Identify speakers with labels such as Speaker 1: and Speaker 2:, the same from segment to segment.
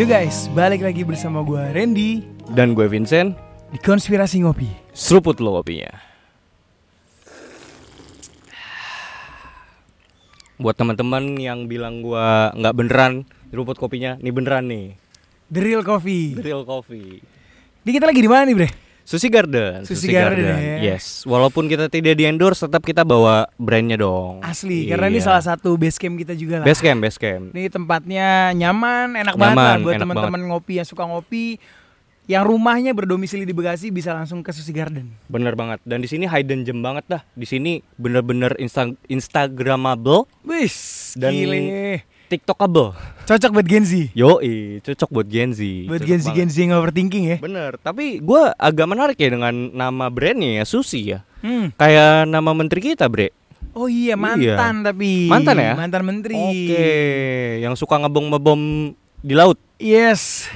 Speaker 1: Yo guys, balik lagi bersama gue Randy
Speaker 2: Dan gue Vincent
Speaker 1: di Konspirasi Ngopi.
Speaker 2: Seruput lo kopinya Buat teman-teman yang bilang gue nggak beneran seruput kopinya Nih beneran nih
Speaker 1: The Real Coffee.
Speaker 2: The Real Coffee
Speaker 1: Ini kita lagi di mana nih, Bre?
Speaker 2: Sushi Garden
Speaker 1: Sushi Garden ya.
Speaker 2: Yes Walaupun kita tidak di endorse Tetap kita bawa brandnya dong
Speaker 1: Asli, karena ini
Speaker 2: Iya.
Speaker 1: salah satu base camp kita juga lah.
Speaker 2: Base camp, base camp
Speaker 1: Ini tempatnya nyaman, enak banget lah
Speaker 2: Nyaman,
Speaker 1: buat
Speaker 2: enak
Speaker 1: teman-teman ngopi yang suka ngopi. Yang rumahnya berdomisili di Bekasi bisa langsung ke Sushi Garden.
Speaker 2: Bener banget Dan di sini hidden gem banget dah Di sini bener-bener insta instagramable
Speaker 1: Wis,
Speaker 2: Dan-
Speaker 1: gile.
Speaker 2: Tiktokable
Speaker 1: Cocok buat Gen Z.
Speaker 2: Yoi, cocok buat Gen Z
Speaker 1: Buat Gen Z. Gen Z yang overthinking ya.
Speaker 2: Bener, tapi gue agak menarik ya dengan nama brandnya ya Susi ya.
Speaker 1: Hmm.
Speaker 2: Kayak nama menteri kita bre.
Speaker 1: Oh iya, mantan tapi.
Speaker 2: Mantan ya?
Speaker 1: Mantan menteri.
Speaker 2: Oke, yang suka ngebom-ngebom di laut.
Speaker 1: Yes.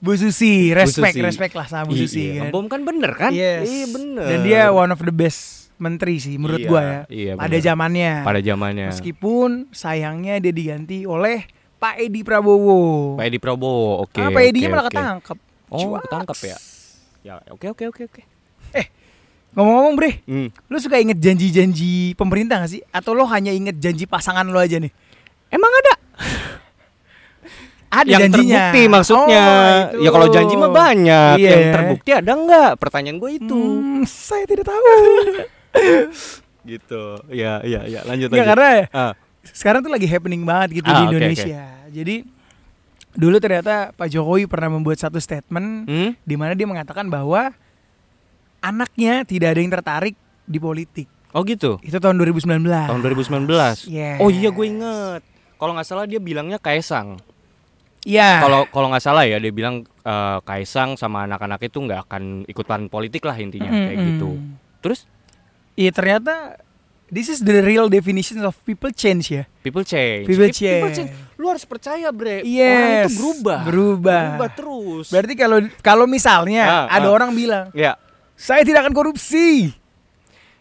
Speaker 1: Bu Susi, respect,
Speaker 2: Susi.
Speaker 1: respect lah sama Bu
Speaker 2: Iya,
Speaker 1: Susi
Speaker 2: iya,
Speaker 1: kan.
Speaker 2: Ngebom kan bener kan?
Speaker 1: Yes.
Speaker 2: Iya bener.
Speaker 1: Dan dia one of the best menteri sih menurut
Speaker 2: Iya,
Speaker 1: gua ya.
Speaker 2: iya,
Speaker 1: pada
Speaker 2: bener.
Speaker 1: zamannya.
Speaker 2: pada zamannya.
Speaker 1: Meskipun sayangnya dia diganti oleh Pak Edi Prabowo.
Speaker 2: Pak Edi Prabowo, oke.
Speaker 1: ah, Pak Edinya
Speaker 2: oke,
Speaker 1: malah
Speaker 2: oke.
Speaker 1: ketangkep.
Speaker 2: Oh,
Speaker 1: Cuaks.
Speaker 2: ketangkep ya. Ya, oke oke oke oke.
Speaker 1: Ngomong-ngomong Bre,
Speaker 2: Hmm.
Speaker 1: lu suka inget janji-janji pemerintah gak sih? Atau lo hanya inget janji pasangan lo aja nih?
Speaker 2: Emang ada?
Speaker 1: Ada
Speaker 2: yang
Speaker 1: janjinya.
Speaker 2: terbukti maksudnya.
Speaker 1: Oh, itu.
Speaker 2: ya kalau janji mah banyak.
Speaker 1: Iya.
Speaker 2: Yang terbukti ada nggak? Pertanyaan gue itu.
Speaker 1: Hmm, saya tidak tahu.
Speaker 2: Gitu. Ya, ya, ya. Lanjut lanjut.
Speaker 1: karena
Speaker 2: Ah,
Speaker 1: sekarang tuh lagi happening banget gitu
Speaker 2: Ah,
Speaker 1: di Indonesia. Jadi dulu ternyata Pak Jokowi pernah membuat satu statement
Speaker 2: hmm?
Speaker 1: di mana dia mengatakan bahwa anaknya tidak ada yang tertarik di politik.
Speaker 2: Oh gitu.
Speaker 1: Itu tahun 2019.
Speaker 2: Tahun 2019.
Speaker 1: Yes.
Speaker 2: Oh iya gue inget. Kalau nggak salah dia bilangnya Kaisang.
Speaker 1: Iya.
Speaker 2: Kalau kalau nggak salah ya dia bilang eh, Kaisang sama anak-anak itu nggak akan ikutan politik lah intinya kayak
Speaker 1: Mm-mm.
Speaker 2: gitu. Terus
Speaker 1: Iya ternyata this is the real definition of people change ya.
Speaker 2: people change.
Speaker 1: People
Speaker 2: Pe-
Speaker 1: change.
Speaker 2: Lu harus percaya bre. Orang
Speaker 1: Yes.
Speaker 2: itu berubah.
Speaker 1: Berubah.
Speaker 2: Berubah terus.
Speaker 1: Berarti kalau kalau misalnya
Speaker 2: Ah,
Speaker 1: ada
Speaker 2: ah.
Speaker 1: orang bilang,
Speaker 2: ya
Speaker 1: "Saya tidak akan korupsi."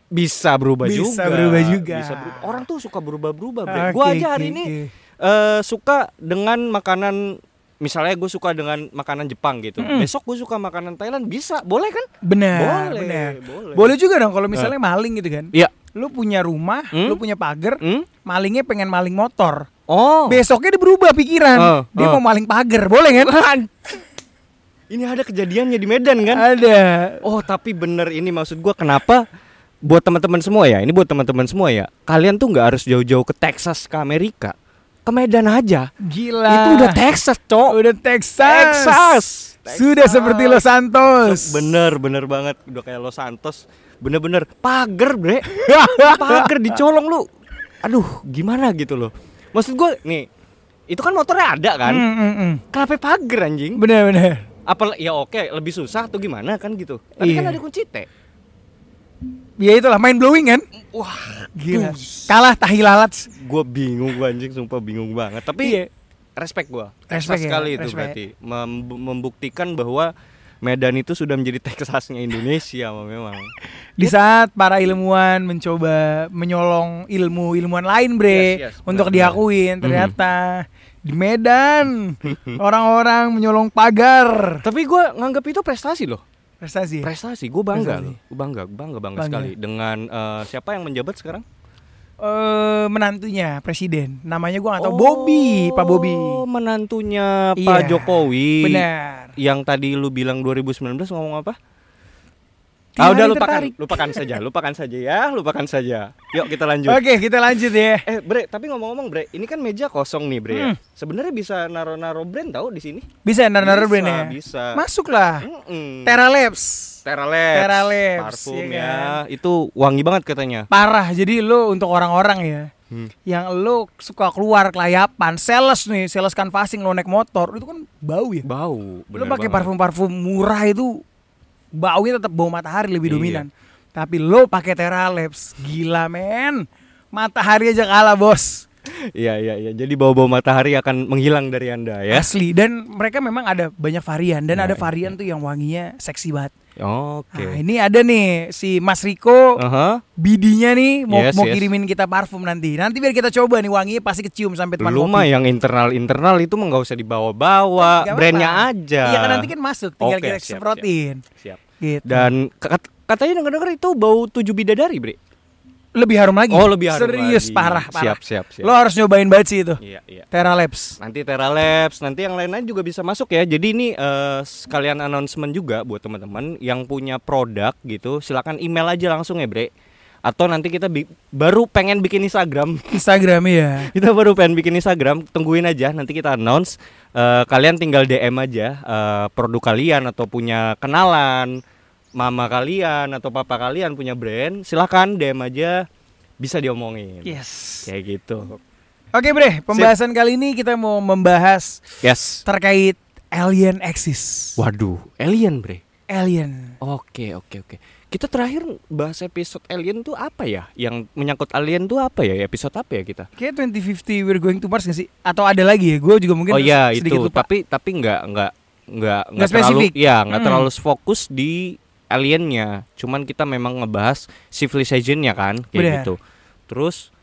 Speaker 2: bisa berubah
Speaker 1: Bisa
Speaker 2: juga.
Speaker 1: berubah juga.
Speaker 2: Bisa berubah. Orang tuh suka berubah-berubah bre.
Speaker 1: Oke,
Speaker 2: Gua aja hari ini
Speaker 1: oke.
Speaker 2: eh suka dengan makanan misalnya gue suka dengan makanan Jepang gitu.
Speaker 1: Mm-mm.
Speaker 2: Besok gue suka makanan Thailand bisa, boleh kan?
Speaker 1: benar,
Speaker 2: boleh,
Speaker 1: benar.
Speaker 2: boleh.
Speaker 1: Boleh juga dong kalau misalnya maling gitu kan.
Speaker 2: Iya.
Speaker 1: Lu punya rumah,
Speaker 2: Hmm?
Speaker 1: lu punya pagar,
Speaker 2: Hmm?
Speaker 1: malingnya pengen maling motor.
Speaker 2: Oh.
Speaker 1: Besoknya dia berubah pikiran.
Speaker 2: Oh,
Speaker 1: dia
Speaker 2: oh.
Speaker 1: mau maling pagar, boleh kan?
Speaker 2: Ini ada kejadiannya di Medan kan?
Speaker 1: Ada.
Speaker 2: Oh, tapi bener ini maksud gua kenapa buat teman-teman semua ya. Ini buat teman-teman semua ya. Kalian tuh nggak harus jauh-jauh ke Texas ke Amerika. Ke Medan aja.
Speaker 1: Gila.
Speaker 2: Itu udah Texas, Cok.
Speaker 1: Udah Texas.
Speaker 2: Texas.
Speaker 1: Sudah
Speaker 2: Texas.
Speaker 1: seperti Los Santos.
Speaker 2: Bener, bener banget. Udah kayak Los Santos. Bener-bener pagar, bre. pagar dicolong lu. Aduh, gimana gitu loh. Maksud gua nih, itu kan motornya ada kan?
Speaker 1: Hmm, hmm, hmm.
Speaker 2: Kenapa pagar anjing?
Speaker 1: Bener bener.
Speaker 2: Apa ya oke, lebih susah atau gimana kan gitu. Tapi kan
Speaker 1: Iya.
Speaker 2: ada kunci T.
Speaker 1: Ya itulah mind blowing kan?
Speaker 2: Wah,
Speaker 1: Gila. Kalah tahi lalat.
Speaker 2: gue bingung gue anjing sumpah bingung banget tapi
Speaker 1: Iya.
Speaker 2: respect gue
Speaker 1: Respect ya,
Speaker 2: sekali itu
Speaker 1: respect.
Speaker 2: berarti Mem- membuktikan bahwa Medan itu sudah menjadi Texasnya Indonesia memang
Speaker 1: Di saat para ilmuwan mencoba menyolong ilmu ilmuwan lain, bre,
Speaker 2: Yes, yes,
Speaker 1: untuk
Speaker 2: benar,
Speaker 1: diakuin,
Speaker 2: benar.
Speaker 1: ternyata di Medan orang-orang menyolong pagar.
Speaker 2: tapi gue nganggap itu prestasi loh
Speaker 1: Prestasi.
Speaker 2: prestasi gue bangga loh Gua bangga bangga bangga
Speaker 1: Bangga.
Speaker 2: sekali dengan eh, siapa yang menjabat sekarang
Speaker 1: Eh, menantunya presiden, namanya gua nggak tahu, Bobby, Pak Bobby.
Speaker 2: Oh, menantunya
Speaker 1: Iya,
Speaker 2: Pak Jokowi
Speaker 1: Benar.
Speaker 2: yang tadi lu bilang 2019 ngomong apa ah udah lupakan
Speaker 1: tertarik.
Speaker 2: lupakan saja lupakan saja ya lupakan saja yuk kita lanjut
Speaker 1: Oke, kita lanjut ya.
Speaker 2: Eh Bre, tapi ngomong-ngomong Bre, ini kan meja kosong nih Bre. ya.
Speaker 1: Hmm.
Speaker 2: Sebenarnya bisa naro-naro brand tahu di sini?
Speaker 1: Bisa naruh-naruh
Speaker 2: Bisa,
Speaker 1: brand ya.
Speaker 2: bisa.
Speaker 1: Masuklah.
Speaker 2: Mm-mm.
Speaker 1: Terra Labs.
Speaker 2: Teralabs.
Speaker 1: Teralabs,
Speaker 2: Parfum
Speaker 1: iya
Speaker 2: ya.
Speaker 1: kan?
Speaker 2: Itu wangi banget katanya.
Speaker 1: Parah. Jadi lo untuk orang-orang ya
Speaker 2: Hmm.
Speaker 1: yang lo suka keluar kelayapan, sales nih, sales canvassing lo naik motor, itu kan bau ya.
Speaker 2: Bau.
Speaker 1: Lo pakai parfum-parfum murah itu baunya tetap bau matahari lebih
Speaker 2: Iya.
Speaker 1: dominan. Tapi lo pakai Terra Labs, gila men. Matahari aja kalah, Bos.
Speaker 2: Iya iya iya. Jadi bau-bau matahari akan menghilang dari Anda ya.
Speaker 1: Asli dan mereka memang ada banyak varian dan
Speaker 2: Ya,
Speaker 1: ada
Speaker 2: ya,
Speaker 1: varian tuh yang wanginya seksi banget.
Speaker 2: Oke.
Speaker 1: Nah, ini ada nih si Mas Riko
Speaker 2: Aha.
Speaker 1: bidinya nih mau
Speaker 2: Yes,
Speaker 1: mau
Speaker 2: yes.
Speaker 1: kirimin kita parfum nanti. Nanti biar kita coba nih wanginya pasti kecium sampai tempat
Speaker 2: Lu mah yang internal-internal itu mah nggak usah dibawa-bawa, brandnya aja.
Speaker 1: Iya kan nanti kan masuk, tinggal
Speaker 2: Oke,
Speaker 1: kita
Speaker 2: siap,
Speaker 1: semprotin.
Speaker 2: Siap.
Speaker 1: Gitu.
Speaker 2: Dan kat- katanya denger-denger itu bau tujuh bidadari, Bre.
Speaker 1: Lebih harum lagi.
Speaker 2: Oh, lebih harum
Speaker 1: Serius
Speaker 2: lagi.
Speaker 1: parah, parah.
Speaker 2: Siap, siap, siap.
Speaker 1: Lo harus nyobain banget sih itu.
Speaker 2: Iya, iya.
Speaker 1: Terra Labs.
Speaker 2: Nanti Terra Labs, nanti yang lain-lain juga bisa masuk ya. Jadi ini eh, sekalian announcement juga buat teman-teman yang punya produk gitu, silakan email aja langsung ya, Bre. Atau nanti kita bi- baru pengen bikin Instagram.
Speaker 1: Instagram ya.
Speaker 2: kita baru pengen bikin Instagram, tungguin aja nanti kita announce. Eh, kalian tinggal DM aja eh, produk kalian atau punya kenalan, mama kalian atau papa kalian punya brand, silakan DM aja bisa diomongin.
Speaker 1: Yes.
Speaker 2: Kayak gitu.
Speaker 1: Oke, Bre, pembahasan kali ini kita mau membahas
Speaker 2: Yes.
Speaker 1: terkait alien exist.
Speaker 2: Waduh, alien, Bre.
Speaker 1: Alien.
Speaker 2: Oke, oke, oke. Kita terakhir bahas episode alien tuh apa ya? Yang menyangkut alien tuh apa ya? Episode apa ya kita?
Speaker 1: Kayak 2050 we're going to Mars gak sih? Atau ada lagi ya? Gue juga mungkin
Speaker 2: oh iya itu,
Speaker 1: lupa.
Speaker 2: tapi tapi nggak nggak nggak
Speaker 1: Nggak
Speaker 2: terlalu ya nggak
Speaker 1: Hmm.
Speaker 2: terlalu fokus di aliennya. Cuman kita memang ngebahas civilizationnya kan kayak
Speaker 1: Benar.
Speaker 2: gitu. Terus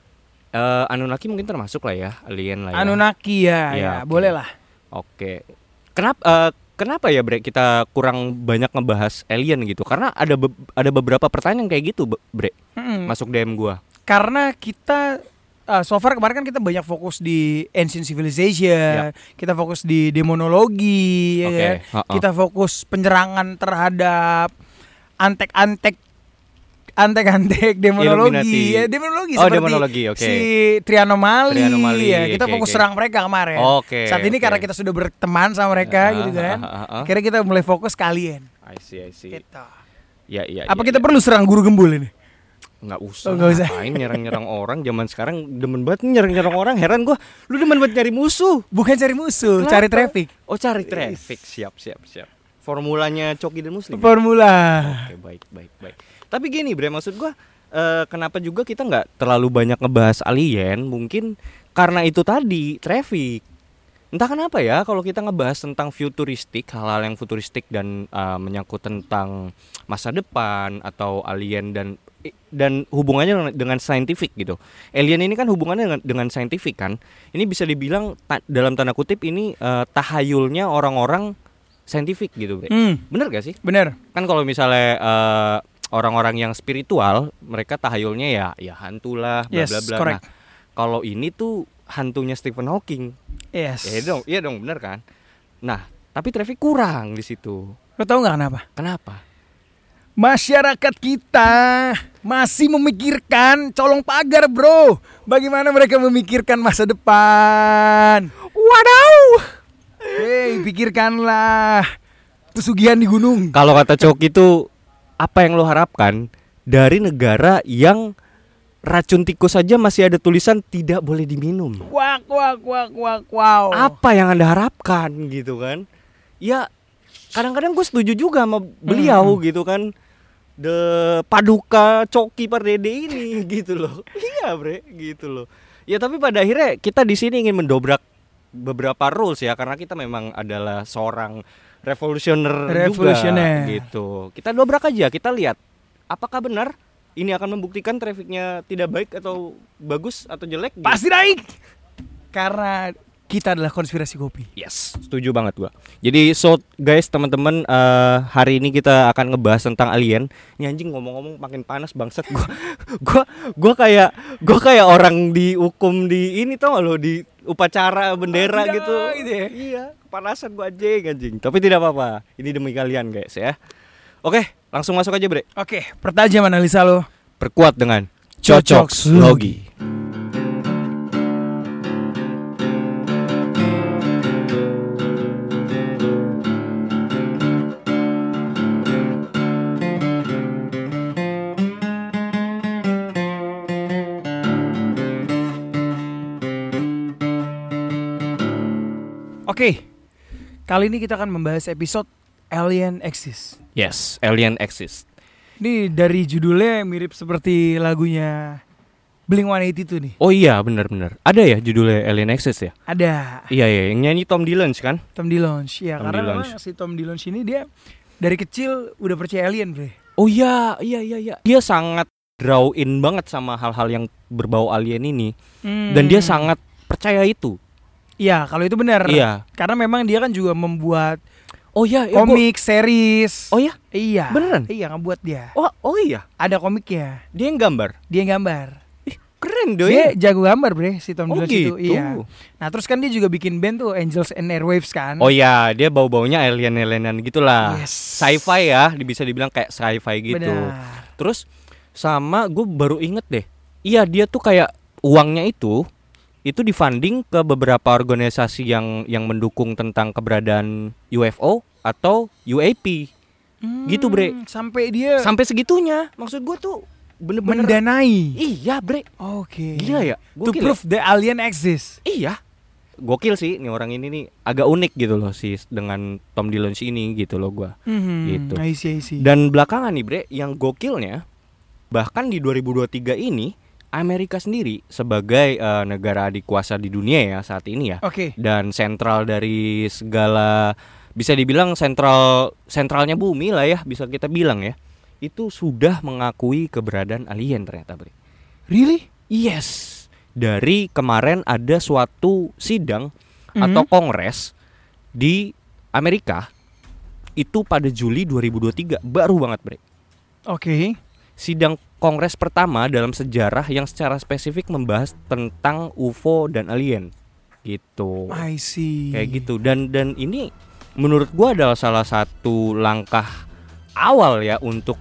Speaker 2: eh Anunnaki mungkin termasuk lah ya alien lah ya.
Speaker 1: Anunnaki ya,
Speaker 2: Iya,
Speaker 1: ya,
Speaker 2: oke.
Speaker 1: boleh lah.
Speaker 2: Oke. Kenapa eh, kenapa ya Bre kita kurang banyak ngebahas alien gitu? Karena ada be- ada beberapa pertanyaan kayak gitu Bre
Speaker 1: Mm-mm.
Speaker 2: masuk DM gua.
Speaker 1: Karena kita uh, so far kemarin kan kita banyak fokus di ancient civilization, kita fokus di demonologi, ya
Speaker 2: Oke,
Speaker 1: kan?
Speaker 2: ha-ha.
Speaker 1: kita fokus penyerangan terhadap antek-antek antek-antek demonologi, ya demonologi
Speaker 2: Oh,
Speaker 1: seperti
Speaker 2: demonologi, oke.
Speaker 1: si Trianomali,
Speaker 2: Trianomali,
Speaker 1: ya kita
Speaker 2: oke,
Speaker 1: fokus
Speaker 2: oke.
Speaker 1: serang mereka kemarin.
Speaker 2: Oke,
Speaker 1: Saat ini
Speaker 2: oke.
Speaker 1: karena kita sudah berteman sama mereka
Speaker 2: Ah,
Speaker 1: gitu kan,
Speaker 2: ah, ah, ah.
Speaker 1: akhirnya kita mulai fokus kalian.
Speaker 2: I see, I see.
Speaker 1: Gitu.
Speaker 2: Ya, ya,
Speaker 1: Apa
Speaker 2: ya,
Speaker 1: kita
Speaker 2: ya.
Speaker 1: perlu serang guru gembul ini?
Speaker 2: nggak usah,
Speaker 1: Oh, usah.
Speaker 2: ngapain nyerang-nyerang orang zaman sekarang demen banget nyerang-nyerang orang heran gua lu demen banget nyari musuh
Speaker 1: Bukan cari musuh,
Speaker 2: Kenapa?
Speaker 1: cari traffic.
Speaker 2: oh cari traffic siap siap siap formulanya Coki dan Muslim ya?
Speaker 1: Formula.
Speaker 2: oke baik baik baik tapi gini bre maksud gua eh, kenapa juga kita nggak terlalu banyak ngebahas alien mungkin karena itu tadi traffic entah kenapa ya kalau kita ngebahas tentang futuristik hal-hal yang futuristik dan eh, menyangkut tentang masa depan atau alien dan dan hubungannya dengan- saintifik gitu. Alien ini kan hubungannya dengan, dengan saintifik kan. Ini bisa dibilang ta- dalam tanda kutip ini eh, tahayulnya orang-orang saintifik gitu, Bre.
Speaker 1: Hmm,
Speaker 2: Bener gak sih?
Speaker 1: bener.
Speaker 2: Kan kalau misalnya eh, orang-orang yang spiritual, mereka tahayulnya ya ya hantu lah, bla
Speaker 1: Yes,
Speaker 2: bla bla.
Speaker 1: correct.
Speaker 2: Nah, kalau ini tuh hantunya Stephen Hawking.
Speaker 1: Yes.
Speaker 2: Ya dong, iya dong, bener kan? Nah, tapi traffic kurang di situ.
Speaker 1: Lo tau nggak kenapa?
Speaker 2: Kenapa?
Speaker 1: Masyarakat kita masih memikirkan colong pagar, bro. Bagaimana mereka memikirkan masa depan?
Speaker 2: Wadaw!
Speaker 1: Hei, pikirkanlah pesugihan di gunung.
Speaker 2: Kalau kata Coki itu apa yang lo harapkan dari negara yang racun tikus saja masih ada tulisan tidak boleh diminum.
Speaker 1: Wak, wak, wak, wak, wow.
Speaker 2: Apa yang anda harapkan gitu kan? Ya kadang-kadang gue setuju juga sama beliau gitu kan. The Paduka Coki Pardede ini gitu loh. Iya bre gitu loh. Ya tapi pada akhirnya kita di sini ingin mendobrak beberapa rules ya karena kita memang adalah seorang revolusioner
Speaker 1: Revolusioner.
Speaker 2: juga gitu. Kita dobrak aja, kita lihat apakah benar ini akan membuktikan trafiknya tidak baik atau bagus atau jelek? gitu.
Speaker 1: Pasti naik. Karena kita adalah konspirasi kopi.
Speaker 2: Yes, setuju banget gua. Jadi so guys teman-teman eh, hari ini kita akan ngebahas tentang alien. Ini anjing ngomong-ngomong makin panas bangsat gua. gua gua kayak gua kayak orang dihukum di ini tau gak lo di upacara bendera gitu.
Speaker 1: gitu ya?
Speaker 2: Iya, kepanasan gua anjing anjing. Tapi tidak apa-apa. Ini demi kalian guys ya. Oke, langsung masuk aja, Bre.
Speaker 1: Oke, pertajam analisa lo.
Speaker 2: Perkuat dengan
Speaker 1: Cocok
Speaker 2: cocok logi.
Speaker 1: Oke, kali ini kita akan membahas episode Alien Exist.
Speaker 2: Yes, alien exist.
Speaker 1: Ini dari judulnya mirip seperti lagunya Blink 182 nih.
Speaker 2: Oh iya, benar-benar. Ada ya judulnya Alien Access ya?
Speaker 1: Ada
Speaker 2: Iya, iya, yang nyanyi Tom Dylan kan?
Speaker 1: Tom DeLonge. Ya,
Speaker 2: Tom
Speaker 1: karena memang si Tom DeLonge ini dia dari kecil udah percaya alien, Bre.
Speaker 2: Oh iya, iya, iya, iya. Dia sangat draw in banget sama hal-hal yang berbau alien ini dan dia
Speaker 1: Hmm.
Speaker 2: sangat percaya itu.
Speaker 1: Iya, kalau itu benar.
Speaker 2: Iya.
Speaker 1: Karena memang dia kan juga membuat
Speaker 2: Oh iya, ya, gua-
Speaker 1: komik, series.
Speaker 2: Oh iya?
Speaker 1: Iya.
Speaker 2: Beneran?
Speaker 1: Iya, ngebuat dia.
Speaker 2: Oh, oh iya.
Speaker 1: Ada komiknya.
Speaker 2: Dia yang gambar.
Speaker 1: Dia yang gambar.
Speaker 2: Ih, keren doi.
Speaker 1: Dia jago gambar, Bre, si Tom
Speaker 2: Oh gitu.
Speaker 1: itu. Iya. Nah, terus kan dia juga bikin band tuh Angels and Airwaves kan.
Speaker 2: Oh iya, dia bau-baunya alien-alienan gitulah.
Speaker 1: Yes.
Speaker 2: Sci-fi ya, bisa dibilang kayak sci-fi gitu.
Speaker 1: Benar.
Speaker 2: Terus sama gue baru inget deh. Iya, dia tuh kayak uangnya itu itu difunding ke beberapa organisasi yang yang mendukung tentang keberadaan UFO atau UAP. Gitu, Bre.
Speaker 1: Hmm, Sampai dia
Speaker 2: Sampai segitunya. Maksud gue tuh bener-bener
Speaker 1: mendanai.
Speaker 2: Iya, Bre.
Speaker 1: Oke.
Speaker 2: Gila ya?
Speaker 1: To
Speaker 2: Gokil ya?
Speaker 1: prove the alien exists.
Speaker 2: Iya. Gokil sih nih orang ini nih agak unik gitu loh sih dengan Tom DeLonge ini gitu loh gua.
Speaker 1: Mhm,
Speaker 2: Gitu.
Speaker 1: I see, I see.
Speaker 2: Dan belakangan nih Bre, yang gokilnya bahkan di 2023 ini Amerika sendiri sebagai eh, negara adikuasa di dunia ya saat ini ya
Speaker 1: Oke.
Speaker 2: dan sentral dari segala bisa dibilang sentral sentralnya bumi lah ya bisa kita bilang ya itu sudah mengakui keberadaan alien ternyata Bre.
Speaker 1: Really?
Speaker 2: Yes. Dari kemarin ada suatu sidang
Speaker 1: Mhm.
Speaker 2: atau kongres di Amerika itu pada Juli 2023 baru banget bre.
Speaker 1: Oke.
Speaker 2: Sidang kongres pertama dalam sejarah yang secara spesifik membahas tentang UFO dan alien gitu.
Speaker 1: I see.
Speaker 2: Kayak gitu dan dan ini menurut gua adalah salah satu langkah awal ya untuk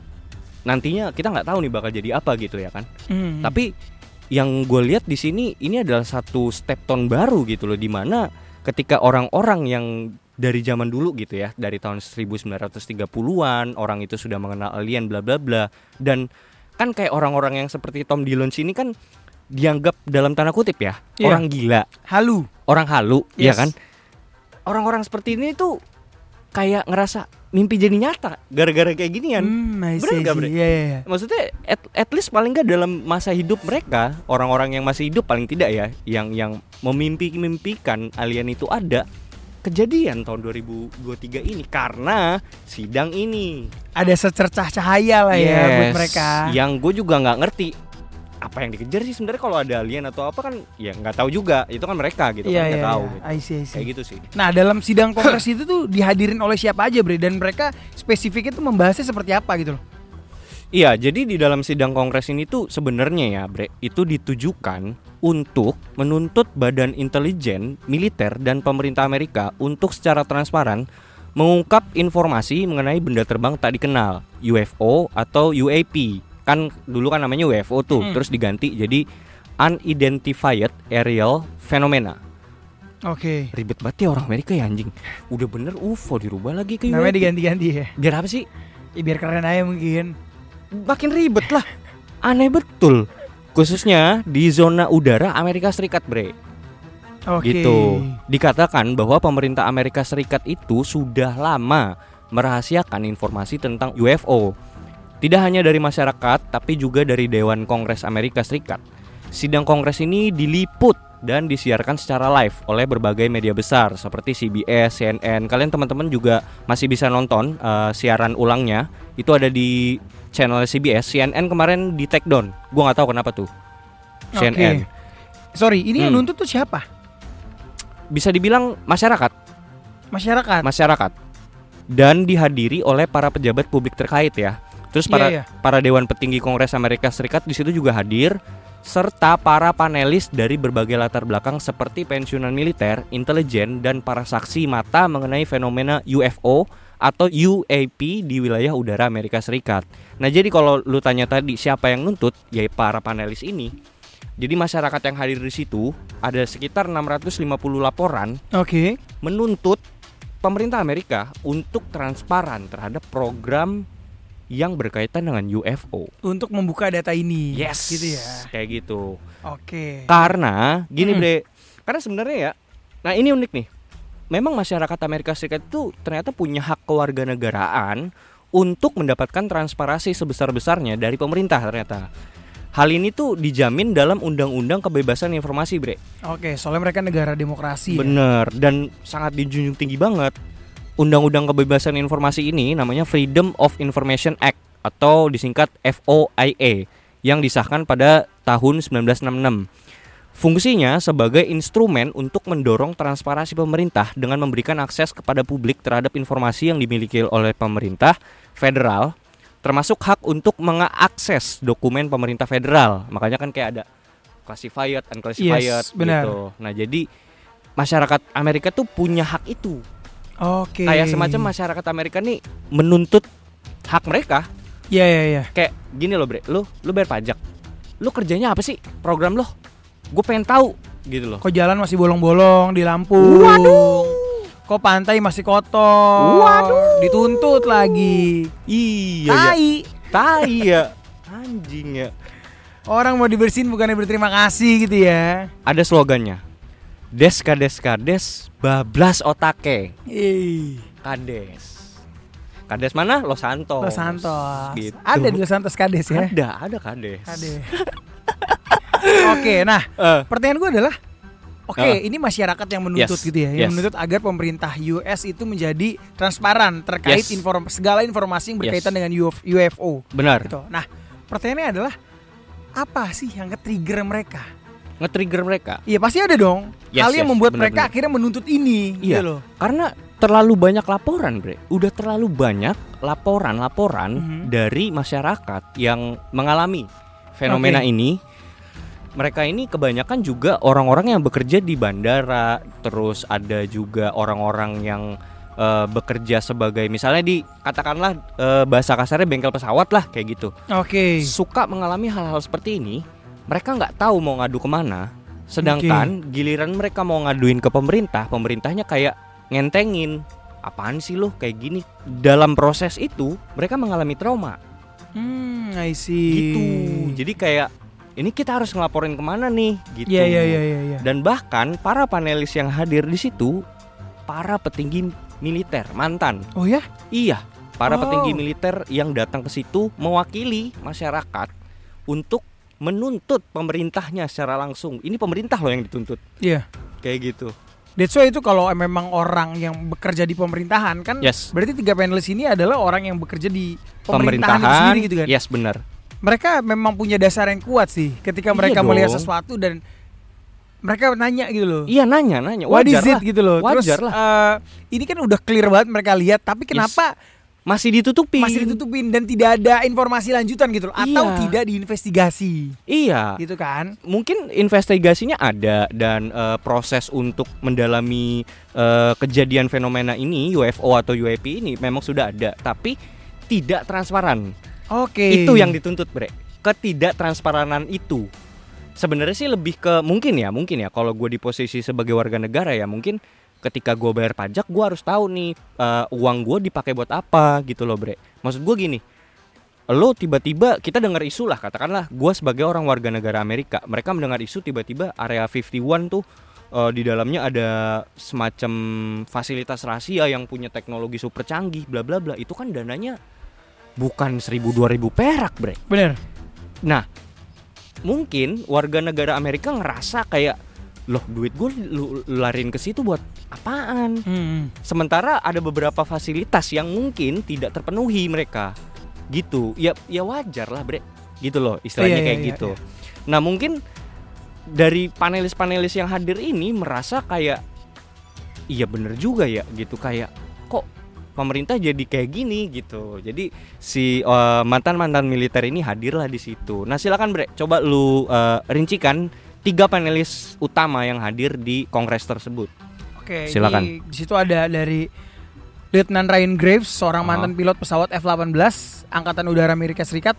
Speaker 2: nantinya kita nggak tahu nih bakal jadi apa gitu ya kan.
Speaker 1: Hmm.
Speaker 2: Tapi yang gue lihat di sini ini adalah satu step tone baru gitu loh di mana ketika orang-orang yang dari zaman dulu gitu ya dari tahun 1930-an orang itu sudah mengenal alien bla bla bla dan kan kayak orang-orang yang seperti Tom DeLonge ini kan dianggap dalam tanda kutip ya
Speaker 1: Iya.
Speaker 2: orang gila
Speaker 1: halu.
Speaker 2: orang halu ya
Speaker 1: Yes.
Speaker 2: kan orang-orang seperti ini tuh kayak ngerasa mimpi jadi nyata gara-gara kayak ginian
Speaker 1: Hmm, I
Speaker 2: Bener. Bre?
Speaker 1: Iya, iya, iya.
Speaker 2: maksudnya at, at least paling nggak dalam masa hidup mereka orang-orang yang masih hidup paling tidak ya yang yang memimpi-mimpikan alien itu ada kejadian tahun 2023 ini karena sidang ini
Speaker 1: Ada secercah cahaya lah ya buat
Speaker 2: Yes.
Speaker 1: mereka.
Speaker 2: yang gue juga nggak ngerti apa yang dikejar sih sebenarnya kalau ada alien atau apa kan ya nggak tahu juga itu kan mereka gitu
Speaker 1: Iya,
Speaker 2: kan nggak
Speaker 1: iya,
Speaker 2: tahu
Speaker 1: iya.
Speaker 2: gitu.
Speaker 1: I see, I see.
Speaker 2: kayak gitu sih
Speaker 1: Nah, dalam sidang kongres itu tuh dihadirin oleh siapa aja, Bre? Dan mereka spesifiknya tuh membahasnya seperti apa gitu loh.
Speaker 2: Iya, jadi di dalam sidang kongres ini tuh sebenarnya ya, Bre, itu ditujukan untuk menuntut badan intelijen, militer dan pemerintah Amerika untuk secara transparan mengungkap informasi mengenai benda terbang tak dikenal, UFO atau UAP. Kan dulu kan namanya UFO tuh,
Speaker 1: Hmm.
Speaker 2: terus diganti jadi unidentified aerial phenomena.
Speaker 1: Oke.
Speaker 2: Ribet banget ya orang Amerika ya anjing. Udah bener UFO dirubah lagi ke
Speaker 1: Namanya
Speaker 2: UAP.
Speaker 1: diganti-ganti ya.
Speaker 2: Biar apa sih?
Speaker 1: Ya, biar keren aja mungkin.
Speaker 2: Makin ribet lah. Aneh betul. Khususnya di zona udara Amerika Serikat, Bre.
Speaker 1: Oke.
Speaker 2: Gitu. Dikatakan bahwa pemerintah Amerika Serikat itu sudah lama merahasiakan informasi tentang UFO. Tidak hanya dari masyarakat, tapi juga dari Dewan Kongres Amerika Serikat. Sidang kongres ini diliput dan disiarkan secara live oleh berbagai media besar seperti CBS, CNN. Kalian teman-teman juga masih bisa nonton eh, siaran ulangnya. Itu ada di channel CBS. CNN kemarin di take down. Gua nggak tahu kenapa tuh. CNN.
Speaker 1: Oke. Sorry, ini yang
Speaker 2: Hmm.
Speaker 1: nuntut tuh siapa?
Speaker 2: Bisa dibilang masyarakat.
Speaker 1: Masyarakat.
Speaker 2: masyarakat dan dihadiri oleh para pejabat publik terkait ya. Terus para
Speaker 1: iya.
Speaker 2: para dewan petinggi Kongres Amerika Serikat di situ juga hadir serta para panelis dari berbagai latar belakang seperti pensiunan militer, intelijen dan para saksi mata mengenai fenomena UFO atau UAP di wilayah udara Amerika Serikat. Nah, jadi kalau lu tanya tadi siapa yang nuntut, ya para panelis ini. Jadi masyarakat yang hadir di situ ada sekitar 650 laporan
Speaker 1: Oke.
Speaker 2: menuntut pemerintah Amerika untuk transparan terhadap program yang berkaitan dengan UFO.
Speaker 1: Untuk membuka data ini.
Speaker 2: Yes,
Speaker 1: Gitu ya.
Speaker 2: Kayak gitu.
Speaker 1: Oke.
Speaker 2: Karena gini,
Speaker 1: Hmm.
Speaker 2: Bre. Karena sebenarnya ya, nah ini unik nih. Memang masyarakat Amerika Serikat itu ternyata punya hak kewarganegaraan untuk mendapatkan transparansi sebesar-besarnya dari pemerintah ternyata. Hal ini tuh dijamin dalam Undang-Undang Kebebasan Informasi, Bre.
Speaker 1: Oke, soalnya mereka negara demokrasi. ya?
Speaker 2: Bener dan sangat dijunjung tinggi banget. Undang-Undang Kebebasan Informasi ini namanya Freedom of Information Act atau disingkat FOIA yang disahkan pada tahun 1966. Fungsinya sebagai instrumen untuk mendorong transparansi pemerintah dengan memberikan akses kepada publik terhadap informasi yang dimiliki oleh pemerintah federal termasuk hak untuk mengakses dokumen pemerintah federal. Makanya kan kayak ada classified, unclassified
Speaker 1: Yes, benar.
Speaker 2: gitu. Nah, jadi masyarakat Amerika tuh punya hak itu.
Speaker 1: Oke.
Speaker 2: Kayak semacam masyarakat Amerika nih menuntut hak mereka.
Speaker 1: Iya iya iya.
Speaker 2: Kayak gini loh, Bre. Lu lu bayar pajak. Lu kerjanya apa sih? Program lo. Gue pengen tahu gitu loh.
Speaker 1: Kok jalan masih bolong-bolong di Lampung?
Speaker 2: Waduh.
Speaker 1: Kok pantai masih kotor?
Speaker 2: Waduh.
Speaker 1: Dituntut lagi.
Speaker 2: Iya, ya.
Speaker 1: Tai.
Speaker 2: Tai ya. Anjing ya.
Speaker 1: Orang mau dibersihin bukannya berterima kasih gitu ya.
Speaker 2: Ada slogannya. Des kades kades bablas otake.
Speaker 1: Ih,
Speaker 2: Kades. Kades mana? Los Santos.
Speaker 1: Los Santos.
Speaker 2: Gitu.
Speaker 1: Ada di Los Santos Kades ya.
Speaker 2: Ada, ada kades.
Speaker 1: Ada. Oke, nah
Speaker 2: Eh,
Speaker 1: pertanyaan gue adalah Oke,
Speaker 2: Ah.
Speaker 1: ini masyarakat yang menuntut
Speaker 2: Yes,
Speaker 1: gitu ya, yang
Speaker 2: yes.
Speaker 1: menuntut agar pemerintah US itu menjadi transparan terkait
Speaker 2: Yes.
Speaker 1: inform segala informasi yang berkaitan
Speaker 2: Yes.
Speaker 1: dengan UF UFO.
Speaker 2: benar.
Speaker 1: Gitu. Nah, pertanyaannya adalah apa sih yang nge-trigger mereka?
Speaker 2: Nge-trigger mereka.
Speaker 1: Iya pasti ada dong.
Speaker 2: Yes,
Speaker 1: Hal yang
Speaker 2: yes,
Speaker 1: membuat
Speaker 2: benar,
Speaker 1: mereka
Speaker 2: benar.
Speaker 1: akhirnya menuntut ini,
Speaker 2: Iya.
Speaker 1: gitu loh.
Speaker 2: Karena terlalu banyak laporan, Bre. Udah terlalu banyak laporan-laporan
Speaker 1: Mhm.
Speaker 2: dari masyarakat yang mengalami fenomena
Speaker 1: Oke.
Speaker 2: ini. Mereka ini kebanyakan juga orang-orang yang bekerja di bandara, terus ada juga orang-orang yang eh, bekerja sebagai misalnya di katakanlah eh, bahasa kasarnya bengkel pesawat lah kayak gitu.
Speaker 1: Oke.
Speaker 2: Suka mengalami hal-hal seperti ini, mereka nggak tahu mau ngadu ke mana. Sedangkan giliran mereka mau ngaduin ke pemerintah, pemerintahnya kayak ngentengin. Apaan sih lo kayak gini? Dalam proses itu mereka mengalami trauma
Speaker 1: Hmm, I see.
Speaker 2: gitu. Jadi kayak ini kita harus ngelaporin ke mana nih? Gitu.
Speaker 1: Iya iya iya iya. iya.
Speaker 2: Dan bahkan para panelis yang hadir di situ para petinggi militer mantan.
Speaker 1: Oh ya?
Speaker 2: Iya, para
Speaker 1: Oh.
Speaker 2: petinggi militer yang datang ke situ mewakili masyarakat untuk menuntut pemerintahnya secara langsung. Ini pemerintah loh yang dituntut.
Speaker 1: Iya.
Speaker 2: Kayak gitu.
Speaker 1: That's why itu kalau memang orang yang bekerja di pemerintahan kan
Speaker 2: Yes.
Speaker 1: berarti tiga panelis ini adalah orang yang bekerja di pemerintahan,
Speaker 2: Pemerintahan
Speaker 1: sendiri gitu kan.
Speaker 2: Yes, benar.
Speaker 1: Mereka memang punya dasar yang kuat sih ketika
Speaker 2: Iya
Speaker 1: mereka melihat
Speaker 2: dong.
Speaker 1: sesuatu dan mereka nanya gitu loh.
Speaker 2: Iya nanya, nanya.
Speaker 1: What is
Speaker 2: Wajar
Speaker 1: it
Speaker 2: lah.
Speaker 1: gitu loh. Terus
Speaker 2: Wajar lah.
Speaker 1: eh, ini kan udah clear banget mereka lihat tapi kenapa
Speaker 2: Masih ditutupin.
Speaker 1: masih ditutupin dan tidak ada informasi lanjutan gitu loh atau
Speaker 2: Iya.
Speaker 1: tidak diinvestigasi
Speaker 2: Iya.
Speaker 1: gitu kan.
Speaker 2: Mungkin investigasinya ada dan eh, proses untuk mendalami eh, kejadian fenomena ini UFO atau UAP ini memang sudah ada, tapi tidak transparan.
Speaker 1: Oke.
Speaker 2: Itu yang dituntut, Bre. Ketidaktransparanan itu. Sebenarnya sih lebih ke mungkin ya, mungkin ya kalau gue di posisi sebagai warga negara ya, mungkin ketika gue bayar pajak gue harus tahu nih eh, uang gue dipakai buat apa gitu loh, Bre. Maksud gue gini, lo tiba-tiba kita dengar isu lah katakanlah gue sebagai orang warga negara Amerika mereka mendengar isu tiba-tiba area 51 tuh eh, di dalamnya ada semacam fasilitas rahasia yang punya teknologi super canggih bla bla bla itu kan dananya bukan 1000 2000 perak bre
Speaker 1: Bener.
Speaker 2: nah mungkin warga negara Amerika ngerasa kayak loh duit gue lu, lu lariin ke situ buat apaan
Speaker 1: Hmm.
Speaker 2: Sementara ada beberapa fasilitas yang mungkin tidak terpenuhi mereka. Gitu. Ya ya wajar lah, Bre. Gitu loh, istilahnya
Speaker 1: Iya, iya,
Speaker 2: kayak
Speaker 1: iya,
Speaker 2: gitu. Nah, mungkin dari panelis-panelis yang hadir ini merasa kayak iya bener juga ya gitu kayak kok pemerintah jadi kayak gini gitu. Jadi si eh, mantan-mantan militer ini hadirlah di situ. Nah, silakan Bre, coba lu eh, rincikan tiga panelis utama yang hadir di kongres tersebut.
Speaker 1: Oke,
Speaker 2: Silakan.
Speaker 1: Di, di situ ada dari Lieutenant Ryan Graves, seorang
Speaker 2: Ah.
Speaker 1: mantan pilot pesawat F-18 Angkatan Udara Amerika Serikat.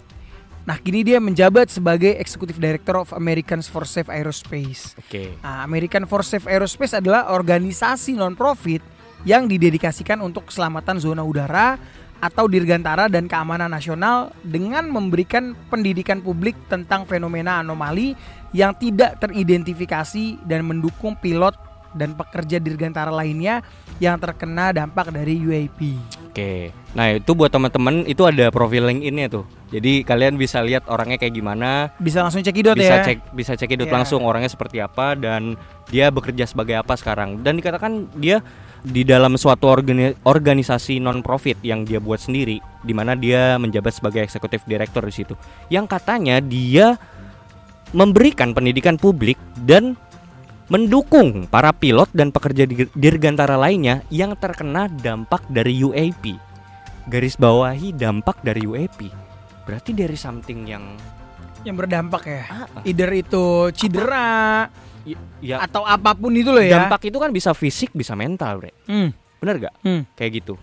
Speaker 1: Nah, kini dia menjabat sebagai Executive Director of Americans for Safe Aerospace.
Speaker 2: Oke.
Speaker 1: Nah, American for Safe Aerospace adalah organisasi non-profit yang didedikasikan untuk keselamatan zona udara atau dirgantara dan keamanan nasional dengan memberikan pendidikan publik tentang fenomena anomali yang tidak teridentifikasi dan mendukung pilot dan pekerja dirgantara lainnya yang terkena dampak dari UAP.
Speaker 2: Oke. Nah, itu buat teman-teman itu ada profil LinkedIn-nya tuh. Jadi kalian bisa lihat orangnya kayak gimana,
Speaker 1: Bisa langsung cekidot
Speaker 2: bisa
Speaker 1: ya.
Speaker 2: cek bisa cekidot
Speaker 1: Iya.
Speaker 2: langsung orangnya seperti apa dan dia bekerja sebagai apa sekarang. Dan dikatakan dia di dalam suatu organi- organisasi non profit yang dia buat sendiri di mana dia menjabat sebagai eksekutif direktur di situ. Yang katanya dia memberikan pendidikan publik dan mendukung para pilot dan pekerja di- dirgantara lainnya yang terkena dampak dari UAP. Garis bawahi dampak dari UAP. Berarti dari something yang
Speaker 1: Yang berdampak ya.
Speaker 2: Ah,
Speaker 1: Either itu cedera
Speaker 2: ya
Speaker 1: atau apa pun itu loh ya.
Speaker 2: dampak itu kan bisa fisik bisa mental bre
Speaker 1: Hmm.
Speaker 2: bener gak
Speaker 1: hmm.
Speaker 2: kayak gitu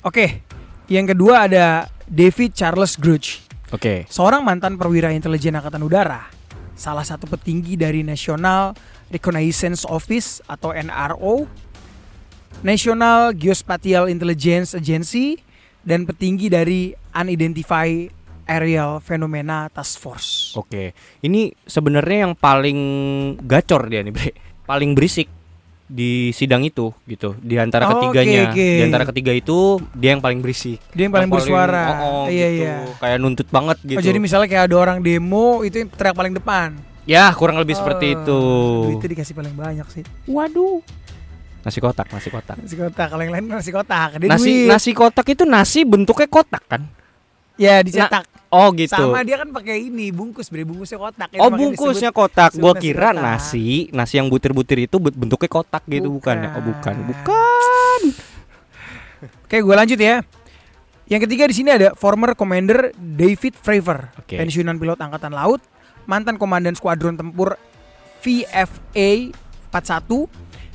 Speaker 1: Oke. Yang kedua ada David Charles Gruch.
Speaker 2: oke
Speaker 1: Seorang mantan perwira intelijen angkatan udara, salah satu petinggi dari National Reconnaissance Office atau NRO, National Geospatial Intelligence Agency, dan petinggi dari Unidentified Aerial Phenomena Task Force.
Speaker 2: oke ini sebenarnya yang paling gacor dia nih bre paling berisik di sidang itu gitu di antara
Speaker 1: Oh,
Speaker 2: ketiganya
Speaker 1: oke, oke.
Speaker 2: di antara ketiga itu dia yang paling berisik
Speaker 1: Dia yang paling bersuara.
Speaker 2: oh, oh,
Speaker 1: iya
Speaker 2: gitu.
Speaker 1: iya.
Speaker 2: kayak nuntut banget gitu
Speaker 1: Oh, jadi misalnya kayak ada orang demo itu yang teriak paling depan.
Speaker 2: ya kurang lebih seperti
Speaker 1: Oh,
Speaker 2: itu
Speaker 1: Duitnya dikasih paling banyak sih.
Speaker 2: waduh nasi kotak nasi kotak
Speaker 1: Nasi kotak, kalau yang lain nasi kotak. Dia
Speaker 2: nasi
Speaker 1: duit.
Speaker 2: nasi kotak itu nasi bentuknya kotak kan
Speaker 1: Ya dicetak.
Speaker 2: Oh gitu
Speaker 1: Sama dia kan pakai ini bungkus, bre bungkusnya kotak. Itu
Speaker 2: Oh bungkusnya
Speaker 1: disebut-
Speaker 2: kotak. Gua
Speaker 1: nasi
Speaker 2: kira
Speaker 1: kotak.
Speaker 2: nasi, nasi yang butir-butir itu bentuknya kotak gitu bukan, ya? Oh bukan, bukan.
Speaker 1: Oke, gue lanjut ya. Yang ketiga di sini ada former commander David Fravor,
Speaker 2: Oke.
Speaker 1: pensiunan pilot angkatan laut, mantan komandan skuadron tempur VFA 41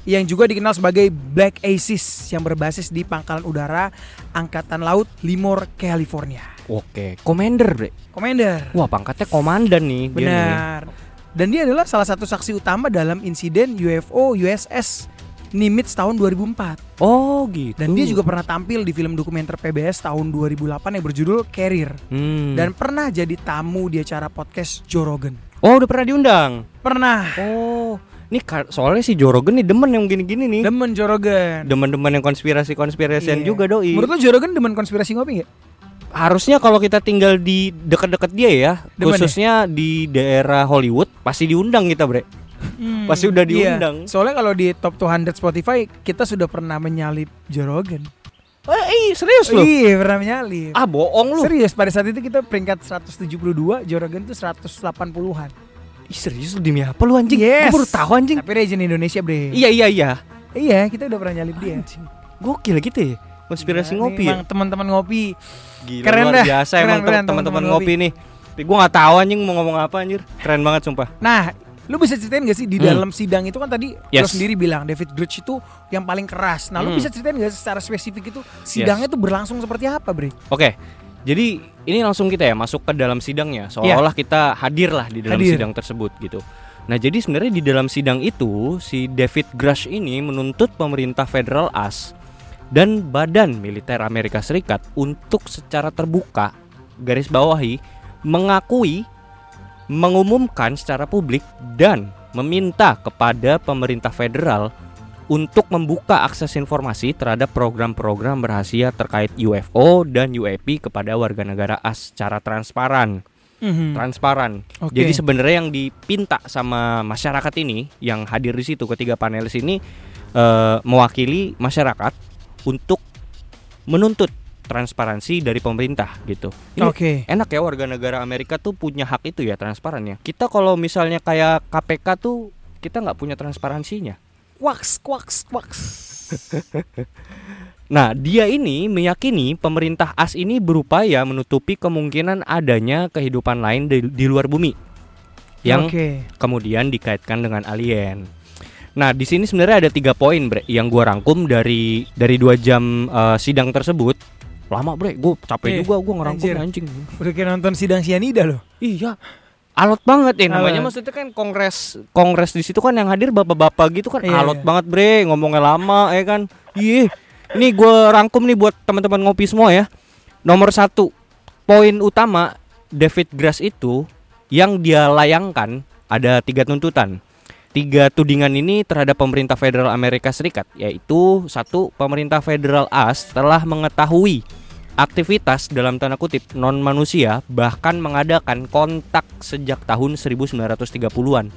Speaker 1: yang juga dikenal sebagai Black Aces yang berbasis di pangkalan udara angkatan laut Limor, California.
Speaker 2: Oke, commander, Bre.
Speaker 1: Commander.
Speaker 2: Wah, pangkatnya komandan nih dia nih.
Speaker 1: Benar. Dan dia adalah salah satu saksi utama dalam insiden UFO USS Nimitz tahun 2004.
Speaker 2: Oh, gitu.
Speaker 1: Dan dia juga pernah tampil di film dokumenter PBS tahun 2008 yang berjudul Carrier.
Speaker 2: Hmm.
Speaker 1: Dan pernah jadi tamu di acara podcast Joe Rogan.
Speaker 2: Oh, udah pernah diundang.
Speaker 1: Pernah.
Speaker 2: Oh, ini soalnya si Jorogen nih demen yang gini-gini nih.
Speaker 1: Demen Joe Rogan.
Speaker 2: Demen-demen yang konspirasi-konspirasian
Speaker 1: Iya.
Speaker 2: juga doi.
Speaker 1: Menurut lo Joe Rogan demen konspirasi ngopi gak?
Speaker 2: Harusnya kalau kita tinggal di dekat-dekat dia ya,
Speaker 1: Demen
Speaker 2: khususnya di daerah Hollywood, pasti diundang kita, Bre. Pasti udah
Speaker 1: Iya.
Speaker 2: diundang.
Speaker 1: Soalnya kalau di top 200 Spotify kita sudah pernah menyalip Joe Rogan.
Speaker 2: Eh, serius loh.
Speaker 1: Iya, pernah menyalip.
Speaker 2: Ah, bohong lu.
Speaker 1: Serius pada saat itu kita peringkat 172, Joe Rogan tuh 180-an.
Speaker 2: Ih, serius lu demi apa lu anjing?
Speaker 1: Yes.
Speaker 2: Gua baru tahu anjing.
Speaker 1: Tapi region Indonesia, Bre.
Speaker 2: Iya, iya, iya.
Speaker 1: Iya, kita udah pernah nyalip dia.
Speaker 2: Anjing. Gokil gitu ya. Konspirasi
Speaker 1: Nah,
Speaker 2: ngopi
Speaker 1: nih,
Speaker 2: ya.
Speaker 1: Emang teman-teman ngopi.
Speaker 2: Gila
Speaker 1: keren
Speaker 2: luar
Speaker 1: dah.
Speaker 2: biasa
Speaker 1: Keren,
Speaker 2: emang
Speaker 1: keren,
Speaker 2: teman-teman ngopi nih. Tapi gua nggak tahu anjing mau ngomong apa anjir. Keren banget sumpah.
Speaker 1: Nah, lu bisa ceritain gak sih di
Speaker 2: Hmm.
Speaker 1: dalam sidang itu kan tadi
Speaker 2: Yes.
Speaker 1: sendiri bilang David Grush itu yang paling keras. Nah, lu
Speaker 2: Hmm.
Speaker 1: bisa ceritain gak secara spesifik itu sidangnya tuh berlangsung seperti apa, Bre?
Speaker 2: Oke. Jadi ini langsung kita ya masuk ke dalam sidangnya seolah-olah kita hadir lah di dalam
Speaker 1: Iya. Hadir.
Speaker 2: sidang tersebut gitu. Nah, jadi sebenarnya di dalam sidang itu si David Grush ini menuntut pemerintah federal AS dan Badan Militer Amerika Serikat untuk secara terbuka garis bawahi mengakui mengumumkan secara publik dan meminta kepada pemerintah federal untuk membuka akses informasi terhadap program-program rahasia terkait UFO dan UAP kepada warga negara AS secara transparan.
Speaker 1: Mhm.
Speaker 2: Transparan.
Speaker 1: Oke.
Speaker 2: Jadi sebenarnya yang dipinta sama masyarakat ini yang hadir di situ ketiga panelis ini eh, mewakili masyarakat untuk menuntut transparansi dari pemerintah gitu.
Speaker 1: Oke.
Speaker 2: enak ya warga negara Amerika tuh punya hak itu ya transparan ya. Kita kalau misalnya kayak KPK tuh kita nggak punya transparansinya.
Speaker 1: Quaks, quaks, quaks.
Speaker 2: Nah, dia ini meyakini pemerintah AS ini berupaya menutupi kemungkinan adanya kehidupan lain di, di luar bumi yang
Speaker 1: Oke.
Speaker 2: kemudian dikaitkan dengan alien. Nah, di sini sebenarnya ada tiga poin, bre, yang gua rangkum dari dari dua jam eh, sidang tersebut. Lama, bre, gue capek
Speaker 1: Eh,
Speaker 2: juga gua ngerangkum
Speaker 1: anjir.
Speaker 2: anjing.
Speaker 1: Udah kayak nonton sidang sianida loh.
Speaker 2: Iya. Alot banget ya namanya
Speaker 1: Alot.
Speaker 2: maksudnya kan kongres kongres di situ kan yang hadir bapak-bapak gitu kan
Speaker 1: Iya,
Speaker 2: alot
Speaker 1: iya.
Speaker 2: banget bre ngomongnya lama ya kan. Iya. Ini gue rangkum nih buat teman-teman ngopi semua ya. Nomor satu poin utama David Grass itu yang dia layangkan ada tiga tuntutan. Tiga tudingan ini terhadap pemerintah federal Amerika Serikat yaitu satu pemerintah federal AS telah mengetahui aktivitas dalam tanda kutip non manusia bahkan mengadakan kontak sejak tahun 1930-an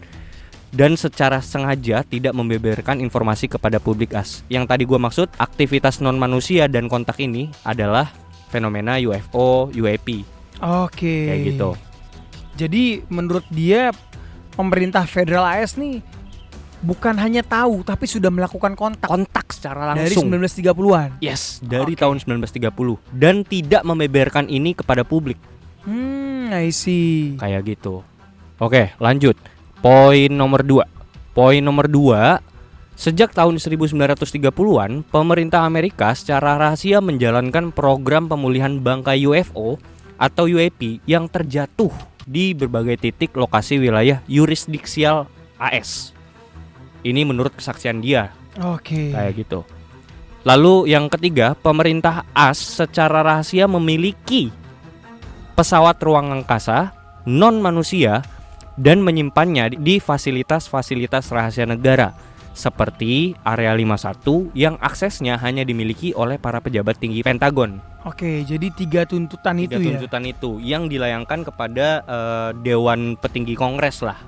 Speaker 2: dan secara sengaja tidak membeberkan informasi kepada publik as. Yang tadi gua maksud aktivitas non manusia dan kontak ini adalah fenomena UFO, UAP
Speaker 1: Oke.
Speaker 2: kayak gitu.
Speaker 1: Jadi menurut dia pemerintah federal AS nih bukan hanya tahu tapi sudah melakukan kontak
Speaker 2: Kontak secara
Speaker 1: dari
Speaker 2: langsung.
Speaker 1: 1930-an.
Speaker 2: Yes, dari
Speaker 1: Oke.
Speaker 2: tahun 1930 dan tidak membeberkan ini kepada publik
Speaker 1: Hmm, I see.
Speaker 2: kayak gitu. Oke, lanjut. Poin nomor 2. Poin nomor 2, sejak tahun 1930-an, pemerintah Amerika secara rahasia menjalankan program pemulihan bangkai UFO atau UAP yang terjatuh di berbagai titik lokasi wilayah yurisdiksial AS. Ini menurut kesaksian dia,
Speaker 1: Oke.
Speaker 2: kayak gitu. Lalu yang ketiga, pemerintah AS secara rahasia memiliki pesawat ruang angkasa non manusia dan menyimpannya di fasilitas-fasilitas rahasia negara seperti area 51 yang aksesnya hanya dimiliki oleh para pejabat tinggi Pentagon.
Speaker 1: Oke, jadi tiga tuntutan
Speaker 2: Tiga
Speaker 1: itu ya.
Speaker 2: tuntutan itu yang dilayangkan kepada eh, Dewan Petinggi Kongres lah,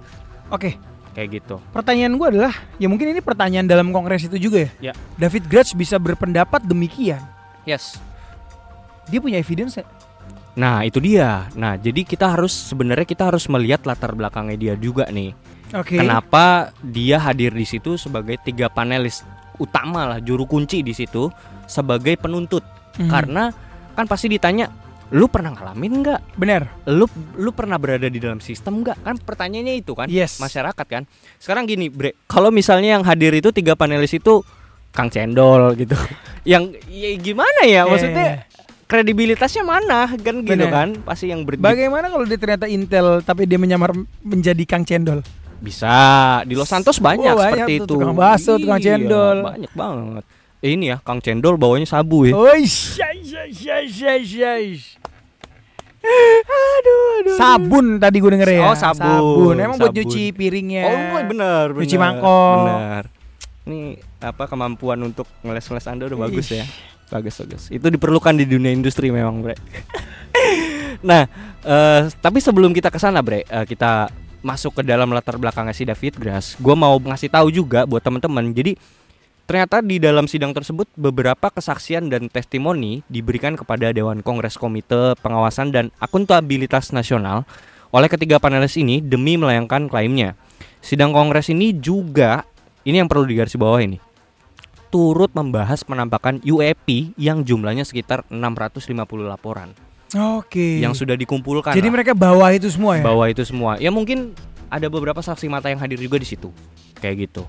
Speaker 1: Oke,
Speaker 2: kayak gitu.
Speaker 1: pertanyaan gue adalah ya mungkin ini pertanyaan dalam kongres itu juga ya.
Speaker 2: Ya.
Speaker 1: David Grush bisa berpendapat demikian.
Speaker 2: Yes.
Speaker 1: Dia punya evidence nggak?
Speaker 2: Nah, itu dia. Nah, jadi kita harus sebenarnya kita harus melihat latar belakangnya dia juga nih.
Speaker 1: Oke.
Speaker 2: Kenapa dia hadir di situ sebagai tiga panelis utama lah juru kunci di situ sebagai penuntut.
Speaker 1: Mhm.
Speaker 2: Karena kan pasti ditanya, lu pernah ngalamin nggak?
Speaker 1: benar.
Speaker 2: Lu lu pernah berada di dalam sistem nggak? Kan pertanyaannya itu kan
Speaker 1: Yes.
Speaker 2: masyarakat kan. Sekarang gini, Bre, kalau misalnya yang hadir itu tiga panelis itu Kang Cendol gitu. yang ya gimana ya? Maksudnya kredibilitasnya mana kan gitu
Speaker 1: Bener.
Speaker 2: kan? Pasti yang ber
Speaker 1: Bagaimana kalau dia ternyata Intel tapi dia menyamar menjadi Kang Cendol?
Speaker 2: Bisa di Los Santos banyak
Speaker 1: Oh, banyak
Speaker 2: seperti
Speaker 1: tuh,
Speaker 2: itu.
Speaker 1: tukang bakso, tukang
Speaker 2: Iya,
Speaker 1: cendol.
Speaker 2: Banyak banget. Eh, Ini ya Kang Cendol bawanya sabu ya.
Speaker 1: Oh.
Speaker 2: Aduh, aduh.
Speaker 1: Sabun tadi gue denger ya.
Speaker 2: Oh, sabun.
Speaker 1: Emang buat
Speaker 2: Sabun.
Speaker 1: nyuci piringnya.
Speaker 2: Oh, benar, benar.
Speaker 1: Cuci mangkok.
Speaker 2: Benar. Ini apa kemampuan untuk ngeles-ngeles Anda udah bagus
Speaker 1: Ih.
Speaker 2: ya. Bagus, bagus. Itu diperlukan di dunia industri memang, Bre. nah, eh, tapi sebelum kita ke sana, Bre, eh, kita masuk ke dalam latar belakangnya si David Grass. Gue mau ngasih tahu juga buat teman-teman. Jadi ternyata di dalam sidang tersebut beberapa kesaksian dan testimoni diberikan kepada Dewan Kongres Komite Pengawasan dan Akuntabilitas Nasional oleh ketiga panelis ini demi melayangkan klaimnya. Sidang Kongres ini juga ini yang perlu digarisbawahi nih. Turut membahas penampakan UAP yang jumlahnya sekitar 650 laporan
Speaker 1: Oke.
Speaker 2: yang sudah dikumpulkan.
Speaker 1: Jadi
Speaker 2: lah
Speaker 1: mereka bawa itu semua ya?
Speaker 2: bawa itu semua. Ya mungkin ada beberapa saksi mata yang hadir juga di situ. Kayak gitu.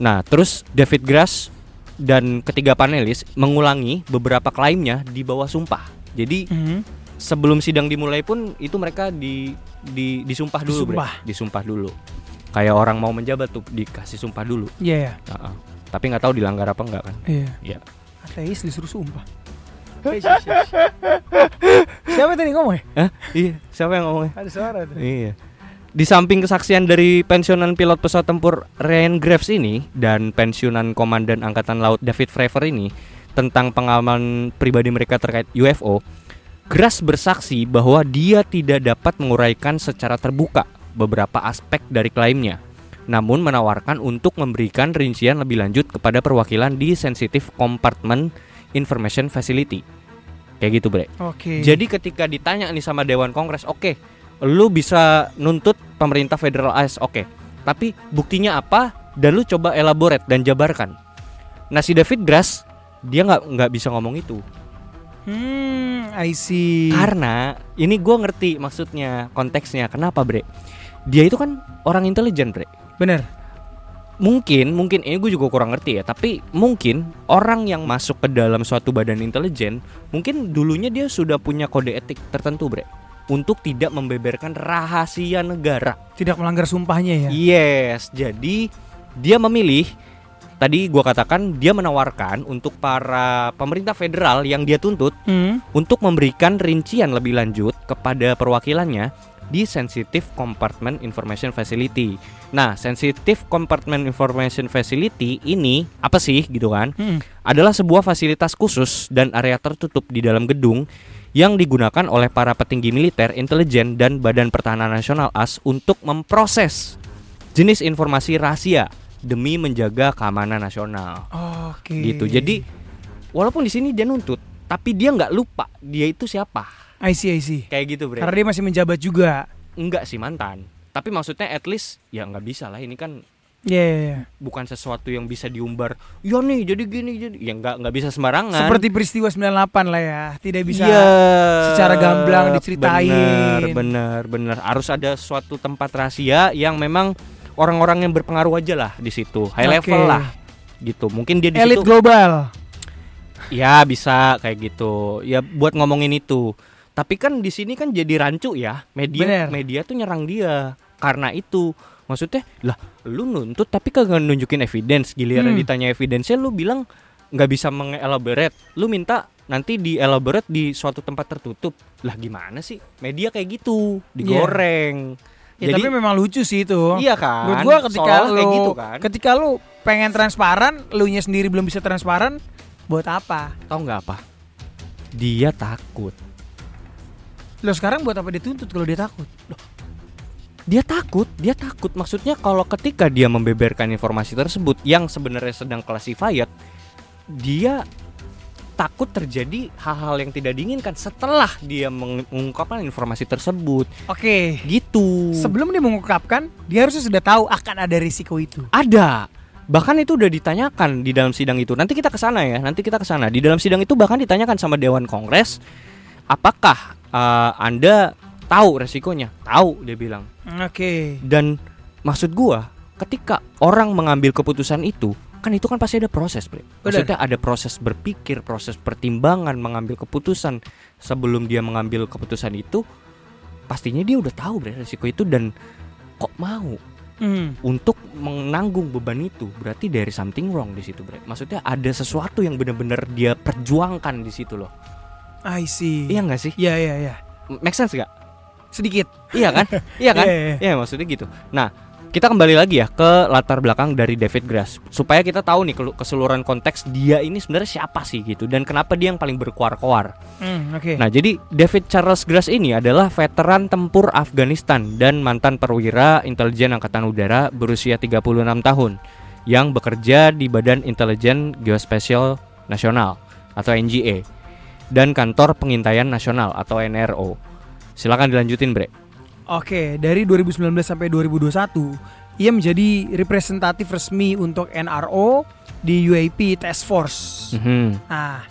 Speaker 2: Nah, terus David Grass dan ketiga panelis mengulangi beberapa klaimnya di bawah sumpah. Jadi
Speaker 1: Mhm.
Speaker 2: sebelum sidang dimulai pun itu mereka di, di disumpah dulu, Bre.
Speaker 1: Disumpah.
Speaker 2: Disumpah dulu. Kayak orang mau menjabat tuh dikasih sumpah dulu.
Speaker 1: Iya, ya.
Speaker 2: Heeh. Tapi nggak tahu dilanggar apa enggak kan?
Speaker 1: Iya.
Speaker 2: Iya.
Speaker 1: Ateis disuruh sumpah. Siapa tadi ngomong ya?
Speaker 2: Hah? Iya, siapa yang ngomongnya?
Speaker 1: Ada suara tuh.
Speaker 2: Iya. Di samping kesaksian dari pensiunan pilot pesawat tempur Ryan Graves ini dan pensiunan komandan angkatan laut David Fravor ini tentang pengalaman pribadi mereka terkait UFO, Grass bersaksi bahwa dia tidak dapat menguraikan secara terbuka beberapa aspek dari klaimnya, namun menawarkan untuk memberikan rincian lebih lanjut kepada perwakilan di Sensitive Compartment Information Facility. Kayak gitu, Bre.
Speaker 1: Oke.
Speaker 2: Jadi ketika ditanya nih sama Dewan Kongres, oke, lu bisa nuntut pemerintah federal AS, oke. Tapi buktinya apa? Dan lu coba elaborate dan jabarkan. Nah si David Grass dia nggak nggak bisa ngomong itu
Speaker 1: Hmm, I see.
Speaker 2: karena ini gua ngerti maksudnya konteksnya. Kenapa bre? Dia itu kan orang intelijen bre.
Speaker 1: Bener.
Speaker 2: Mungkin mungkin ini gue juga kurang ngerti ya. Tapi mungkin orang yang masuk ke dalam suatu badan intelijen mungkin dulunya dia sudah punya kode etik tertentu bre untuk tidak membeberkan rahasia negara.
Speaker 1: Tidak melanggar sumpahnya ya.
Speaker 2: Yes, jadi dia memilih tadi gua katakan dia menawarkan untuk para pemerintah federal yang dia tuntut
Speaker 1: Hmm.
Speaker 2: untuk memberikan rincian lebih lanjut kepada perwakilannya di Sensitive Compartment Information Facility. Nah, Sensitive Compartment Information Facility ini apa sih gitu kan?
Speaker 1: Hmm.
Speaker 2: Adalah sebuah fasilitas khusus dan area tertutup di dalam gedung yang digunakan oleh para petinggi militer, intelijen dan Badan Pertahanan Nasional AS untuk memproses jenis informasi rahasia demi menjaga keamanan nasional.
Speaker 1: Oke.
Speaker 2: Gitu. Jadi walaupun di sini dia nuntut, tapi dia nggak lupa dia itu siapa.
Speaker 1: I see, I see.
Speaker 2: Kayak gitu, Bre.
Speaker 1: Karena dia masih menjabat juga.
Speaker 2: Enggak sih mantan. Tapi maksudnya at least ya nggak bisa lah ini kan
Speaker 1: Iya, iya, iya.
Speaker 2: bukan sesuatu yang bisa diumbar. Ya nih jadi gini jadi ya nggak nggak bisa sembarangan.
Speaker 1: Seperti peristiwa 98 lah ya. Tidak bisa
Speaker 2: Iya,
Speaker 1: secara gamblang diceritain.
Speaker 2: Bener, bener, bener. Harus ada suatu tempat rahasia yang memang orang-orang yang berpengaruh aja lah di situ, high
Speaker 1: Oke.
Speaker 2: level lah, gitu. Mungkin dia di
Speaker 1: elit
Speaker 2: situ,
Speaker 1: global.
Speaker 2: ya bisa kayak gitu. Ya buat ngomongin itu. Tapi kan di sini kan jadi rancu ya, media,
Speaker 1: Bener.
Speaker 2: media tuh nyerang dia karena itu. Maksudnya, lah, lu nuntut tapi kagak nunjukin evidence. Giliran
Speaker 1: Hmm.
Speaker 2: ditanya evidence lu bilang nggak bisa mengelaborate. Lu minta nanti di elaborate di suatu tempat tertutup. Lah gimana sih? Media kayak gitu, digoreng.
Speaker 1: Ya, tapi memang lucu sih itu.
Speaker 2: iya kan?
Speaker 1: Menurut gua ketika lu
Speaker 2: kayak gitu kan.
Speaker 1: ketika lu pengen transparan, lu nya sendiri belum bisa transparan, buat apa?
Speaker 2: Tahu nggak apa? Dia takut.
Speaker 1: Lo sekarang buat apa dituntut kalau dia takut?
Speaker 2: Dia takut, dia takut. Maksudnya kalau ketika dia membeberkan informasi tersebut yang sebenarnya sedang classified, dia takut terjadi hal-hal yang tidak diinginkan setelah dia meng- mengungkapkan informasi tersebut.
Speaker 1: Oke.
Speaker 2: Gitu.
Speaker 1: Sebelum dia mengungkapkan, dia harusnya sudah tahu akan ada risiko itu.
Speaker 2: Ada. Bahkan itu udah ditanyakan di dalam sidang itu. Nanti kita ke sana ya. Nanti kita ke sana. Di dalam sidang itu bahkan ditanyakan sama Dewan Kongres, apakah uh, Anda tahu resikonya? Tahu, dia bilang.
Speaker 1: Oke.
Speaker 2: Dan maksud gua, ketika orang mengambil keputusan itu, kan itu kan pasti ada proses, Bre. Maksudnya ada proses berpikir, proses pertimbangan mengambil keputusan sebelum dia mengambil keputusan itu, pastinya dia udah tahu, Bre, resiko itu dan kok mau
Speaker 1: Hmm.
Speaker 2: untuk menanggung beban itu berarti dari something wrong di situ, Bre. Maksudnya ada sesuatu yang benar-benar dia perjuangkan di situ loh.
Speaker 1: I see.
Speaker 2: Iya nggak sih?
Speaker 1: Iya, iya, iya.
Speaker 2: Make sense gak?
Speaker 1: Sedikit.
Speaker 2: Iya kan? iya kan?
Speaker 1: Iya, iya,
Speaker 2: Iya maksudnya gitu. Nah, kita kembali lagi ya ke latar belakang dari David Grass supaya kita tahu nih keseluruhan konteks dia ini sebenarnya siapa sih gitu dan kenapa dia yang paling berkuar-kuar.
Speaker 1: Hmm, oke.
Speaker 2: Nah, jadi David Charles Grass ini adalah veteran tempur Afghanistan dan mantan perwira intelijen angkatan udara berusia 36 tahun yang bekerja di Badan Intelijen Geospasial Nasional atau NGA dan Kantor Pengintaian Nasional atau NRO. Silakan dilanjutin, Bre.
Speaker 1: Oke, dari 2019 sampai 2021, ia menjadi representatif resmi untuk NRO di UAP Task Force.
Speaker 2: Mhm.
Speaker 1: Nah,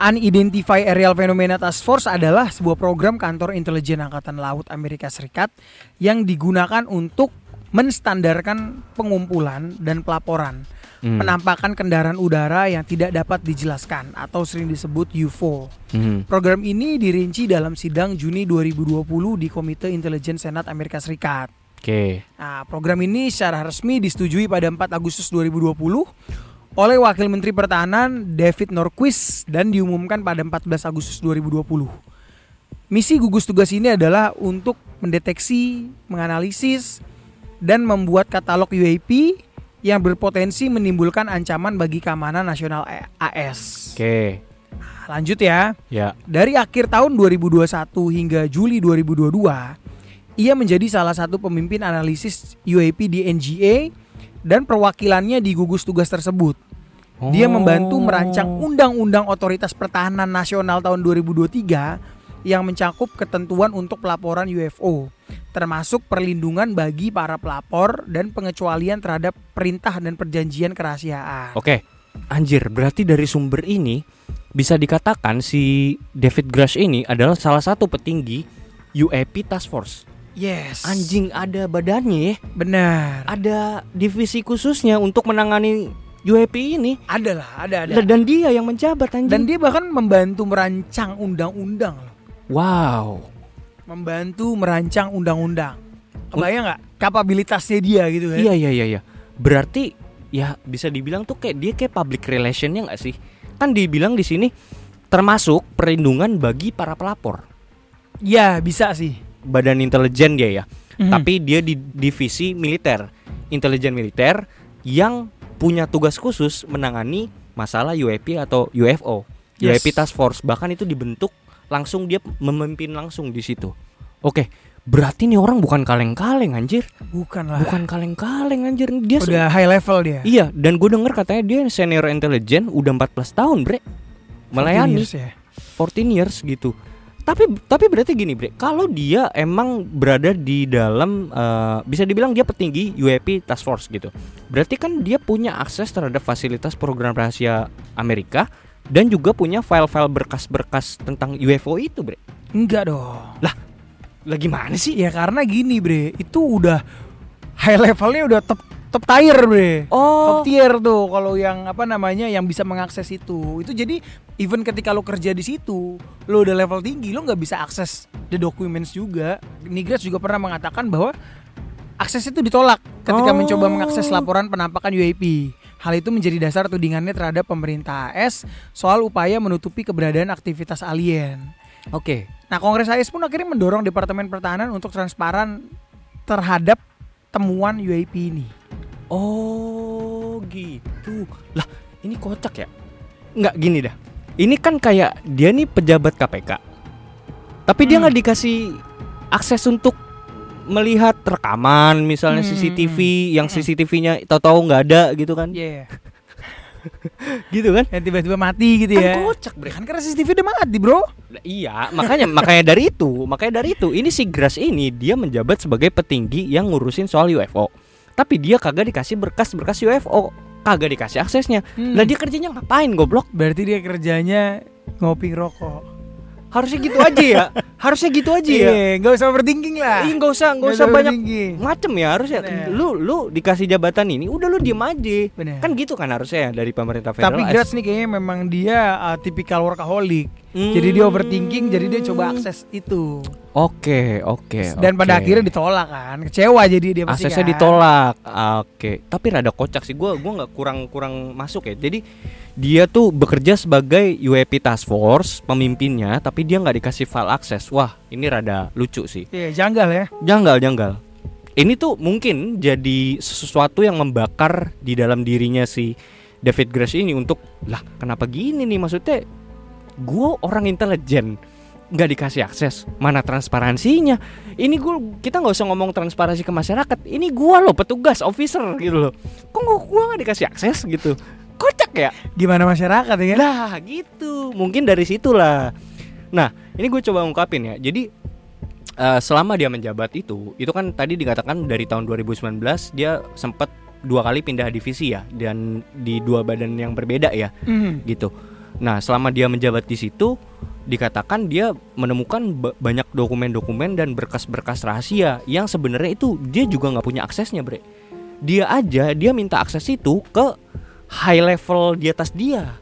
Speaker 1: Unidentified Aerial Phenomena Task Force adalah sebuah program kantor intelijen Angkatan Laut Amerika Serikat yang digunakan untuk menstandarkan pengumpulan dan pelaporan
Speaker 2: Hmm.
Speaker 1: penampakan kendaraan udara yang tidak dapat dijelaskan atau sering disebut UFO.
Speaker 2: Mhm.
Speaker 1: Program ini dirinci dalam sidang Juni 2020 di Komite Intelijen Senat Amerika Serikat.
Speaker 2: Oke.
Speaker 1: Nah, program ini secara resmi disetujui pada 4 Agustus 2020 oleh Wakil Menteri Pertahanan David Norquist dan diumumkan pada 14 Agustus 2020. Misi gugus tugas ini adalah untuk mendeteksi, menganalisis, dan membuat katalog UAP yang berpotensi menimbulkan ancaman bagi keamanan nasional AS.
Speaker 2: Oke.
Speaker 1: Lanjut ya.
Speaker 2: Ya.
Speaker 1: Dari akhir tahun 2021 hingga Juli 2022, ia menjadi salah satu pemimpin analisis UAP di NGA dan perwakilannya di gugus tugas tersebut. Dia membantu merancang Undang-Undang Otoritas Pertahanan Nasional tahun 2023 yang mencakup ketentuan untuk pelaporan UFO, termasuk perlindungan bagi para pelapor dan pengecualian terhadap perintah dan perjanjian kerahasiaan.
Speaker 2: Oke. Anjir, berarti dari sumber ini bisa dikatakan si David Grass ini adalah salah satu petinggi UAP Task Force.
Speaker 1: Yes.
Speaker 2: Anjing ada badannya ya.
Speaker 1: Benar.
Speaker 2: Ada divisi khususnya untuk menangani UAP ini.
Speaker 1: Ada lah, ada ada.
Speaker 2: Dan dia yang menjabat anjing.
Speaker 1: Dan dia bahkan membantu merancang undang-undang.
Speaker 2: Wow.
Speaker 1: Membantu merancang undang-undang. Kebayang nggak kapabilitasnya dia gitu kan?
Speaker 2: Iya iya iya iya. Berarti ya bisa dibilang tuh kayak dia kayak public relationnya nggak sih? Kan dibilang di sini termasuk perlindungan bagi para pelapor.
Speaker 1: Ya bisa sih.
Speaker 2: badan intelijen dia ya.
Speaker 1: Mhm.
Speaker 2: Tapi dia di divisi militer, intelijen militer yang punya tugas khusus menangani masalah UAP atau UFO,
Speaker 1: Yes.
Speaker 2: UAP Task Force. Bahkan itu dibentuk langsung dia memimpin langsung di situ. Oke, berarti nih orang bukan kaleng-kaleng anjir,
Speaker 1: bukan lah.
Speaker 2: bukan kaleng-kaleng anjir. Dia
Speaker 1: Udah high level dia.
Speaker 2: Iya, dan gue denger katanya dia senior intelijen udah 14 tahun, Bre.
Speaker 1: 14
Speaker 2: Melayani
Speaker 1: years ya.
Speaker 2: 14 years gitu. Tapi tapi berarti gini, Bre. Kalau dia emang berada di dalam eh, bisa dibilang dia petinggi UAP Task Force gitu. Berarti kan dia punya akses terhadap fasilitas program rahasia Amerika dan juga punya file-file berkas-berkas tentang UFO itu, Bre.
Speaker 1: Enggak dong.
Speaker 2: Lah gimana sih?
Speaker 1: Ya karena gini, Bre. Itu udah high levelnya udah top top tier, Bre.
Speaker 2: Oh,
Speaker 1: Top tier tuh kalau yang apa namanya yang bisa mengakses itu. Itu jadi even ketika lo kerja di situ, lo udah level tinggi, lo nggak bisa akses the documents juga. Nigras juga pernah mengatakan bahwa akses itu ditolak ketika
Speaker 2: Oh.
Speaker 1: mencoba mengakses laporan penampakan UAP. Hal itu menjadi dasar tudingannya terhadap pemerintah AS soal upaya menutupi keberadaan aktivitas alien.
Speaker 2: oke.
Speaker 1: Nah, Kongres AS pun akhirnya mendorong Departemen Pertahanan untuk transparan terhadap temuan UAP ini.
Speaker 2: Oh gitu Lah ini kocak ya Nggak gini dah Ini kan kayak dia nih pejabat KPK Tapi dia
Speaker 1: Hmm.
Speaker 2: nggak dikasih akses untuk melihat rekaman misalnya
Speaker 1: Hmm.
Speaker 2: CCTV yang
Speaker 1: Hmm.
Speaker 2: CCTV-nya tahu-tahu nggak ada gitu kan
Speaker 1: Iya.
Speaker 2: gitu kan
Speaker 1: Yang tiba-tiba mati gitu ya.
Speaker 2: kan kocak bre
Speaker 1: Kan karena CCTV udah mati, Bro.
Speaker 2: Lah, iya makanya makanya dari itu makanya dari itu ini si Gras ini dia menjabat sebagai petinggi yang ngurusin soal UFO tapi dia kagak dikasih berkas-berkas UFO kagak dikasih aksesnya
Speaker 1: Hmm.
Speaker 2: lah dia kerjanya ngapain goblok
Speaker 1: Berarti dia kerjanya ngopi rokok.
Speaker 2: Harusnya gitu aja ya harusnya gitu aja ya
Speaker 1: Iya, nggak usah overthinking lah.
Speaker 2: Ih, nggak usah nggak usah banyak macem ya harusnya lu lu dikasih jabatan ini udah lu diem aja
Speaker 1: Bener.
Speaker 2: kan gitu kan harusnya ya dari pemerintah federal
Speaker 1: Tapi Gratz nih kayaknya memang dia uh, tipikal workaholic. Jadi dia overthinking, jadi dia coba akses itu.
Speaker 2: oke oke
Speaker 1: Dan pada
Speaker 2: oke.
Speaker 1: akhirnya ditolak kan. Kecewa jadi dia pasti
Speaker 2: aksesnya
Speaker 1: kan.
Speaker 2: ditolak oke tapi rada kocak sih gua gua nggak kurang kurang masuk ya jadi dia tuh bekerja sebagai UAP Task Force pemimpinnya tapi dia nggak dikasih file akses. Wah ini rada lucu sih.
Speaker 1: Iya, janggal ya.
Speaker 2: janggal janggal. Ini tuh mungkin jadi sesuatu yang membakar di dalam dirinya si David Grace ini untuk lah kenapa gini nih? Maksudnya gue orang intelijen nggak dikasih akses. Mana transparansinya? Ini gue kita nggak usah ngomong transparansi ke masyarakat. Ini gue loh petugas officer gitu loh. Kok gue nggak dikasih akses gitu kocak ya?
Speaker 1: Gimana masyarakat ya?
Speaker 2: Lah gitu. Mungkin dari situlah. Nah ini gue coba ungkapin ya. Jadi eh, selama dia menjabat itu itu kan tadi dikatakan dari tahun 2019 dia sempat dua kali pindah divisi ya dan di dua badan yang berbeda ya
Speaker 1: Mhm.
Speaker 2: gitu. Nah selama dia menjabat di situ dikatakan dia menemukan ba- banyak dokumen-dokumen dan berkas-berkas rahasia yang sebenarnya itu dia juga nggak punya aksesnya bre. Dia aja dia minta akses itu ke high level di atas dia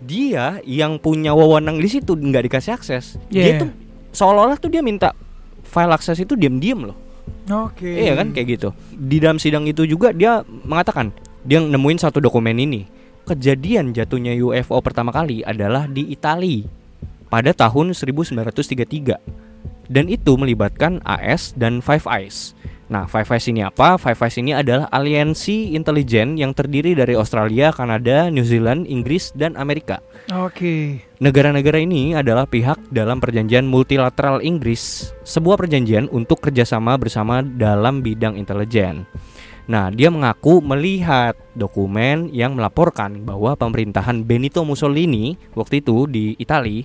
Speaker 2: dia yang punya wewenang di situ nggak dikasih akses dia
Speaker 1: Yeah.
Speaker 2: itu seolah-olah tuh dia minta file akses itu diam-diam loh
Speaker 1: Oke.
Speaker 2: Iya kan kayak gitu. Di dalam sidang itu juga dia mengatakan dia nemuin satu dokumen ini. Kejadian jatuhnya UFO pertama kali adalah di Italia pada tahun 1933. Dan itu melibatkan AS dan Five Eyes. Nah, Five Eyes ini apa? Five Eyes ini adalah aliansi intelijen yang terdiri dari Australia, Kanada, New Zealand, Inggris, dan Amerika.
Speaker 1: Oke.
Speaker 2: Negara-negara ini adalah pihak dalam perjanjian multilateral Inggris, sebuah perjanjian untuk kerjasama bersama dalam bidang intelijen. Nah, dia mengaku melihat dokumen yang melaporkan bahwa pemerintahan Benito Mussolini waktu itu di Italia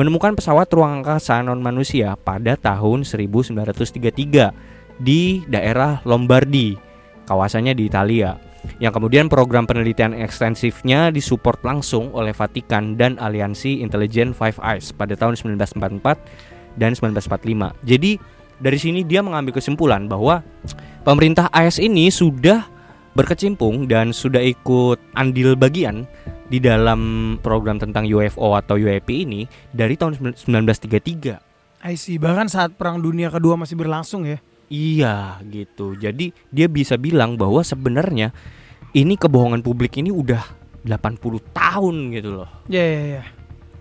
Speaker 2: menemukan pesawat ruang angkasa non manusia pada tahun 1933 di daerah Lombardi, kawasannya di Italia yang kemudian program penelitian ekstensifnya disupport langsung oleh Vatikan dan Aliansi Intelijen Five Eyes pada tahun 1944 dan 1945. Jadi dari sini dia mengambil kesimpulan bahwa pemerintah AS ini sudah berkecimpung dan sudah ikut andil bagian di dalam program tentang UFO atau UAP ini dari tahun 1933.
Speaker 1: I see. Bahkan saat Perang Dunia Kedua masih berlangsung ya.
Speaker 2: Iya gitu. Jadi dia bisa bilang bahwa sebenarnya ini kebohongan publik ini udah 80 tahun gitu loh.
Speaker 1: Ya ya ya.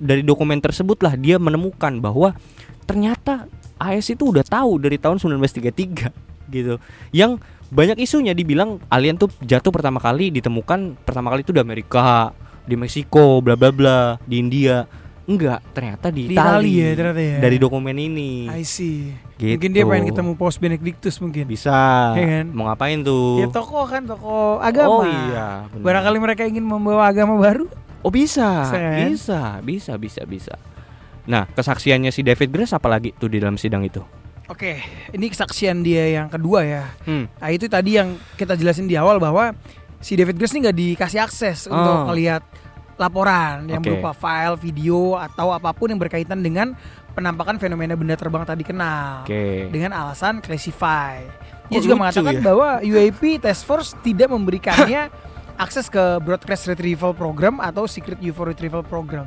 Speaker 2: Dari dokumen tersebutlah dia menemukan bahwa ternyata AS itu udah tahu dari tahun 1933 gitu. Yang banyak isunya dibilang alien tuh jatuh pertama kali ditemukan pertama kali itu di Amerika, di Meksiko, bla bla bla, di India. Enggak, ternyata di,
Speaker 1: Di Itali ya ternyata ya.
Speaker 2: Dari dokumen ini.
Speaker 1: I see.
Speaker 2: Gitu.
Speaker 1: Mungkin dia pengen ketemu Paus Benedictus mungkin.
Speaker 2: Bisa.
Speaker 1: Iya kan?
Speaker 2: Mau ngapain tuh?
Speaker 1: Ya tokoh kan tokoh agama.
Speaker 2: Oh iya. bener.
Speaker 1: Barangkali mereka ingin membawa agama baru.
Speaker 2: Oh bisa,
Speaker 1: Bisa kan?
Speaker 2: bisa, bisa, bisa, bisa. Nah, kesaksiannya si David Grace apalagi tuh di dalam sidang itu?
Speaker 1: Oke, ini kesaksian dia yang kedua ya.
Speaker 2: Hmm.
Speaker 1: Nah itu tadi yang kita jelasin di awal bahwa si David Grace ini nggak dikasih akses
Speaker 2: Oh.
Speaker 1: untuk melihat laporan yang berupa file, video atau apa pun yang berkaitan dengan penampakan fenomena benda terbang tadi kenal
Speaker 2: Oke.
Speaker 1: dengan alasan classify. Dia
Speaker 2: Kok
Speaker 1: juga mengatakan
Speaker 2: ya?
Speaker 1: bahwa UAP Task Force tidak memberikannya akses ke broadcast retrieval program atau secret UFO retrieval program.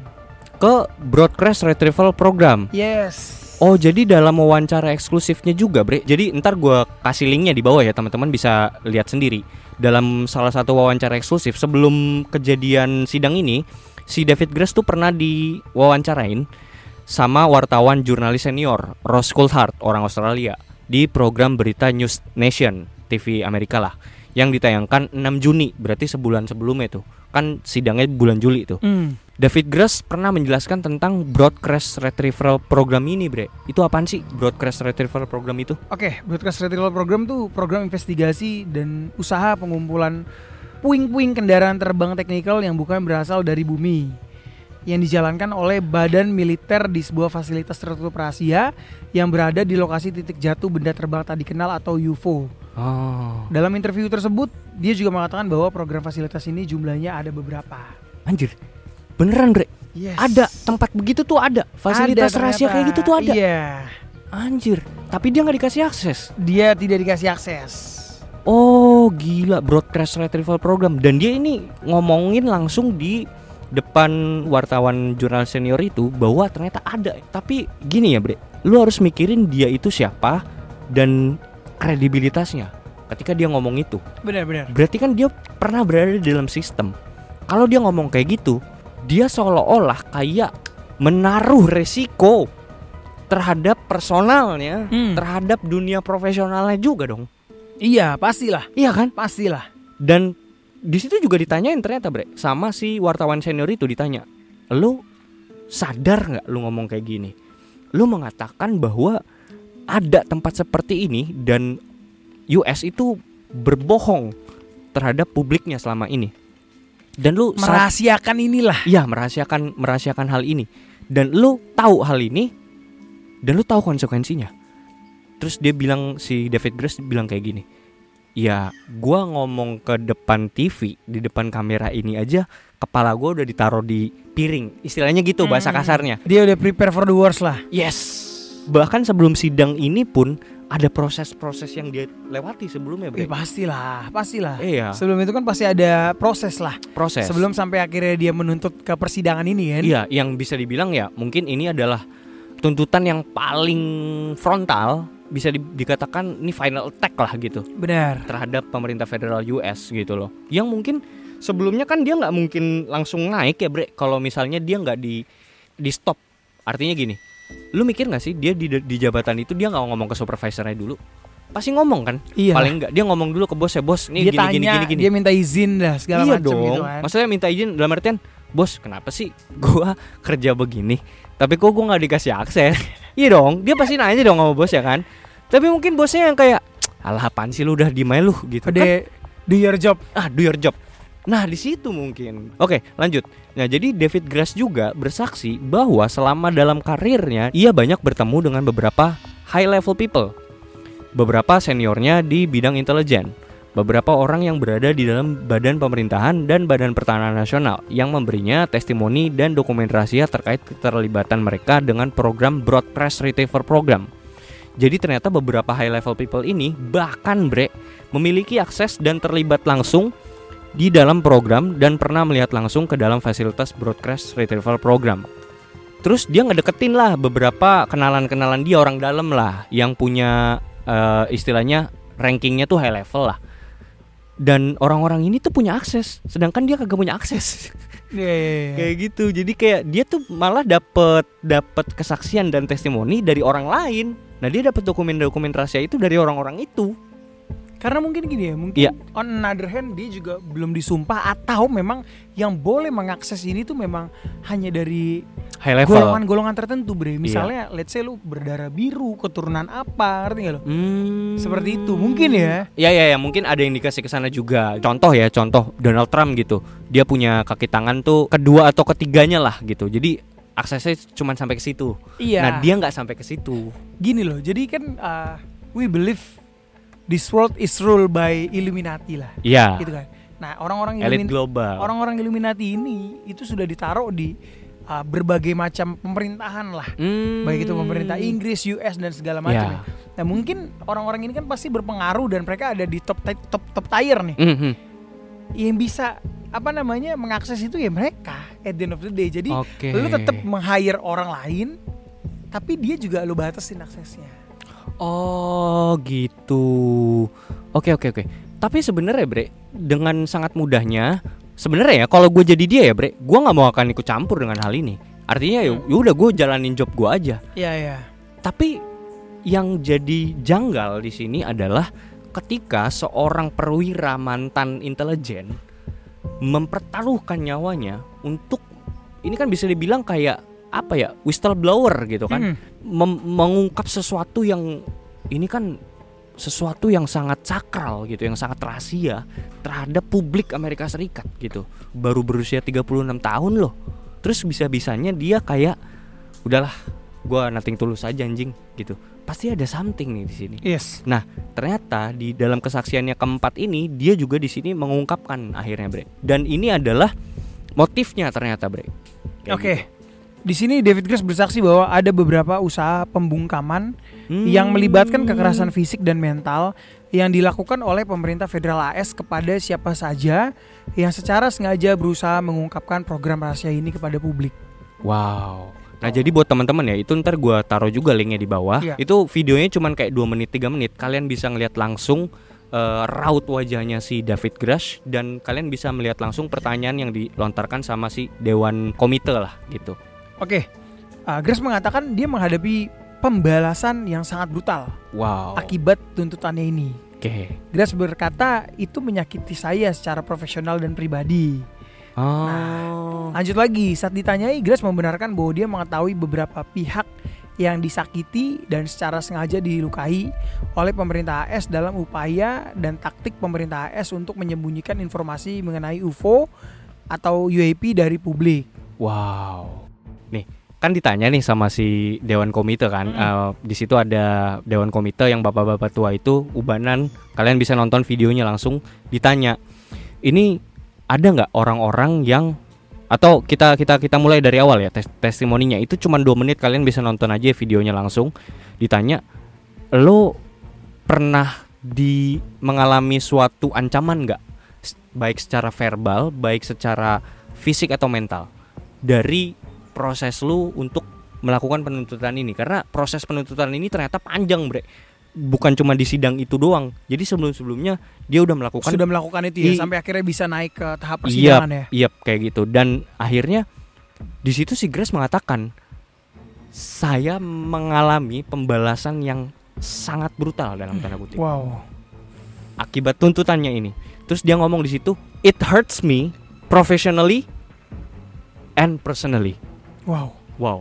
Speaker 2: Ke broadcast retrieval program.
Speaker 1: Yes.
Speaker 2: Oh, jadi dalam wawancara eksklusifnya juga, Bre. Jadi ntar gua kasih linknya di bawah ya, teman-teman bisa lihat sendiri. Dalam salah satu wawancara eksklusif sebelum kejadian sidang ini, si David Grace tuh pernah diwawancarain sama wartawan jurnalis senior Ross Coulthard, orang Australia, di program berita News Nation TV Amerika lah, yang ditayangkan 6 Juni, berarti sebulan sebelumnya tuh. Kan sidangnya bulan Juli tuh.
Speaker 1: Hmm.
Speaker 2: David Grace pernah menjelaskan tentang broadcast retrieval program ini, Bre. Itu apaan sih broadcast retrieval program itu?
Speaker 1: Oke, broadcast retrieval program tuh program investigasi dan usaha pengumpulan puing-puing kendaraan terbang teknikal yang bukan berasal dari bumi yang dijalankan oleh badan militer di sebuah fasilitas tertutup rahasia yang berada di lokasi titik jatuh benda terbang tak dikenal atau UFO.
Speaker 2: Oh,
Speaker 1: Dalam interview tersebut, dia juga mengatakan bahwa program fasilitas ini jumlahnya ada beberapa.
Speaker 2: anjir. Beneran, Bre.
Speaker 1: Yes.
Speaker 2: Ada tempat begitu tuh ada. Fasilitas
Speaker 1: Ada
Speaker 2: rahasia
Speaker 1: ternyata.
Speaker 2: kayak gitu tuh ada.
Speaker 1: Iya.
Speaker 2: Anjir. Tapi dia nggak dikasih akses.
Speaker 1: Dia tidak dikasih akses.
Speaker 2: Oh, gila broadcast retrieval program dan dia ini ngomongin langsung di depan wartawan jurnal senior itu bahwa ternyata ada. Tapi gini ya, Bre. Lu harus mikirin dia itu siapa dan kredibilitasnya ketika dia ngomong itu.
Speaker 1: Benar-benar.
Speaker 2: Berarti kan dia pernah berada di dalam sistem. Kalau dia ngomong kayak gitu, dia seolah-olah kayak menaruh resiko terhadap personalnya,
Speaker 1: Hmm.
Speaker 2: terhadap dunia profesionalnya juga dong.
Speaker 1: Iya, pastilah.
Speaker 2: Iya kan?
Speaker 1: Pastilah.
Speaker 2: Dan di situ juga ditanyain ternyata bre sama si wartawan senior itu ditanya, lu sadar nggak lu ngomong kayak gini? Lu mengatakan bahwa ada tempat seperti ini dan US itu berbohong terhadap publiknya selama ini. Dan lu saat-
Speaker 1: Merahasiakan inilah.
Speaker 2: Iya merahasiakan merahasiakan hal ini dan lu tahu hal ini dan lu tahu konsekuensinya. Terus dia bilang si David Grace bilang kayak gini. Ya, gua ngomong ke depan TV, di depan kamera ini aja kepala gua udah ditaruh di piring. Istilahnya gitu bahasa
Speaker 1: Hmm.
Speaker 2: kasarnya.
Speaker 1: Dia udah prepare for the worst lah.
Speaker 2: Yes. Bahkan sebelum sidang ini pun ada proses-proses yang dia lewati sebelumnya,
Speaker 1: Eh,
Speaker 2: Bre.
Speaker 1: pastilah, pastilah.
Speaker 2: Iya,
Speaker 1: Sebelum itu kan pasti ada proses lah.
Speaker 2: proses.
Speaker 1: Sebelum sampai akhirnya dia menuntut ke persidangan ini kan.
Speaker 2: Iya, yang bisa dibilang ya mungkin ini adalah tuntutan yang paling frontal bisa di- dikatakan ini final attack lah gitu
Speaker 1: Benar.
Speaker 2: terhadap pemerintah federal US gitu loh. Yang mungkin sebelumnya kan dia nggak mungkin langsung naik ya bre kalau misalnya dia nggak di di stop. Artinya gini, lu mikir nggak sih dia di, di jabatan itu dia nggak ngomong ke supervisornya dulu? Pasti ngomong kan?
Speaker 1: Iya.
Speaker 2: Paling nggak dia ngomong dulu ke bos ya bos. Nih
Speaker 1: dia
Speaker 2: gini,
Speaker 1: tanya,
Speaker 2: gini gini gini
Speaker 1: dia minta izin dah segala
Speaker 2: iya
Speaker 1: macam
Speaker 2: dong.
Speaker 1: gitu kan.
Speaker 2: Maksudnya minta izin dalam artian, bos kenapa sih gua kerja begini, tapi kok gua nggak dikasih akses? iya dong, dia pasti nanya dong sama bos ya kan. Tapi mungkin bosnya yang kayak, alah apaan sih lu udah di lu gitu. Kan,
Speaker 1: Udah do your job.
Speaker 2: ah do your job. Nah di situ mungkin. Oke lanjut. Nah jadi David Grace juga bersaksi bahwa selama dalam karirnya ia banyak bertemu dengan beberapa high level people, beberapa seniornya di bidang intelijen, beberapa orang yang berada di dalam badan pemerintahan dan badan pertahanan nasional yang memberinya testimoni dan dokumen rahasia terkait keterlibatan mereka dengan program broadcast retriever program. Jadi ternyata beberapa high level people ini bahkan bre memiliki akses dan terlibat langsung di dalam program dan pernah melihat langsung ke dalam fasilitas broadcast retrieval program. Terus dia ngedeketin lah beberapa kenalan-kenalan dia orang dalam lah yang punya eh, istilahnya rankingnya tuh high level lah. Dan orang-orang ini tuh punya akses, sedangkan dia kagak punya akses.
Speaker 1: Iya, iya, iya.
Speaker 2: kayak gitu. Jadi kayak dia tuh malah dapet dapet kesaksian dan testimoni dari orang lain. Nah dia dapat dokumen-dokumen rahasia itu dari orang-orang itu.
Speaker 1: Karena mungkin gini ya, mungkin
Speaker 2: Iya.
Speaker 1: on another hand dia juga belum disumpah atau memang yang boleh mengakses ini tuh memang hanya dari
Speaker 2: High level. Iya.
Speaker 1: golongan-golongan tertentu, Bre. Misalnya let's say lu berdarah biru, keturunan apa, ngerti gak lo?
Speaker 2: Hmm.
Speaker 1: Seperti itu, mungkin ya.
Speaker 2: Ya ya ya mungkin ada yang dikasih ke sana juga. Contoh ya, contoh Donald Trump gitu. Dia punya kaki tangan tuh kedua atau ketiganya lah gitu. Jadi aksesnya cuma sampai ke situ.
Speaker 1: Iya.
Speaker 2: Nah, dia nggak sampai ke situ.
Speaker 1: Gini loh, jadi kan uh, we believe this world is ruled by Illuminati lah,
Speaker 2: Iya.
Speaker 1: gitu kan. Nah, orang-orang
Speaker 2: Elit
Speaker 1: Illumin-
Speaker 2: global.
Speaker 1: orang-orang Illuminati ini itu sudah ditaruh di uh, berbagai macam pemerintahan lah.
Speaker 2: Hmm.
Speaker 1: baik itu pemerintah Inggris, US dan segala macam.
Speaker 2: Ya.
Speaker 1: ya. Nah mungkin orang-orang ini kan pasti berpengaruh dan mereka ada di top top top tier nih.
Speaker 2: Mhm.
Speaker 1: Yang bisa apa namanya mengakses itu ya mereka at the end of the day. Jadi
Speaker 2: Oke.
Speaker 1: lu tetap meng-hire orang lain, tapi dia juga lu batasin aksesnya.
Speaker 2: Oh gitu. Oke oke oke. Tapi sebenarnya bre, dengan sangat mudahnya, sebenarnya ya kalau gue jadi dia ya bre, gue nggak mau akan ikut campur dengan hal ini. Artinya ya
Speaker 1: Hmm.
Speaker 2: udah gue jalanin job gue aja.
Speaker 1: Iya iya.
Speaker 2: Tapi yang jadi janggal di sini adalah ketika seorang perwira mantan intelijen mempertaruhkan nyawanya untuk ini kan bisa dibilang kayak apa ya whistleblower gitu kan
Speaker 1: Hmm.
Speaker 2: mem- mengungkap sesuatu yang ini kan sesuatu yang sangat sakral gitu, yang sangat rahasia terhadap publik Amerika Serikat gitu. Baru berusia 36 tahun loh. Terus bisa-bisanya dia kayak udahlah, gua nating tulus aja anjing gitu. Pasti ada something nih di sini.
Speaker 1: Yes.
Speaker 2: Nah, ternyata di dalam kesaksiannya keempat ini dia juga di sini mengungkapkan akhirnya, Bre. Dan ini adalah motifnya ternyata, Bre.
Speaker 1: Oke.
Speaker 2: gitu.
Speaker 1: Di sini David Grace bersaksi bahwa ada beberapa usaha pembungkaman
Speaker 2: Hmm.
Speaker 1: yang melibatkan kekerasan fisik dan mental yang dilakukan oleh pemerintah federal AS kepada siapa saja yang secara sengaja berusaha mengungkapkan program rahasia ini kepada publik.
Speaker 2: Wow. Nah jadi buat teman-teman ya itu ntar gua taruh juga linknya di bawah.
Speaker 1: Iya.
Speaker 2: Itu videonya cuman kayak 2 menit 3 menit. Kalian bisa ngeliat langsung eh, raut wajahnya si David Grush dan kalian bisa melihat langsung pertanyaan yang dilontarkan sama si dewan komite lah gitu.
Speaker 1: Oke, uh, Grace mengatakan dia menghadapi pembalasan yang sangat brutal
Speaker 2: Wow.
Speaker 1: akibat tuntutannya ini.
Speaker 2: Oke.
Speaker 1: Grace berkata itu menyakiti saya secara profesional dan pribadi.
Speaker 2: Oh.
Speaker 1: Lanjut lagi, saat ditanyai Grace membenarkan bahwa dia mengetahui beberapa pihak yang disakiti dan secara sengaja dilukai oleh pemerintah AS dalam upaya dan taktik pemerintah AS untuk menyembunyikan informasi mengenai UFO atau UAP dari publik.
Speaker 2: Wow. Nih, kan ditanya nih sama si dewan komite kan.
Speaker 1: Mm.
Speaker 2: eh, di situ ada dewan komite yang bapak-bapak tua itu ubanan. Kalian bisa nonton videonya langsung ditanya. Ini ada nggak orang-orang yang atau kita kita kita mulai dari awal ya tes, testimoninya itu cuma dua menit kalian bisa nonton aja videonya langsung ditanya lo pernah di mengalami suatu ancaman nggak baik secara verbal baik secara fisik atau mental dari proses lu untuk melakukan penuntutan ini karena proses penuntutan ini ternyata panjang bre bukan cuma di sidang itu doang jadi sebelum sebelumnya dia udah melakukan
Speaker 1: Sudah melakukan itu ya
Speaker 2: I-
Speaker 1: sampai akhirnya bisa naik ke tahap
Speaker 2: Iya,
Speaker 1: persidangan ya.
Speaker 2: iya kayak gitu. Dan akhirnya di situ si Grace mengatakan saya mengalami pembalasan yang sangat brutal dalam tanda kutip
Speaker 1: Wow.
Speaker 2: akibat tuntutannya ini. Terus dia ngomong di situ, it hurts me professionally and personally.
Speaker 1: Wow.
Speaker 2: Wow.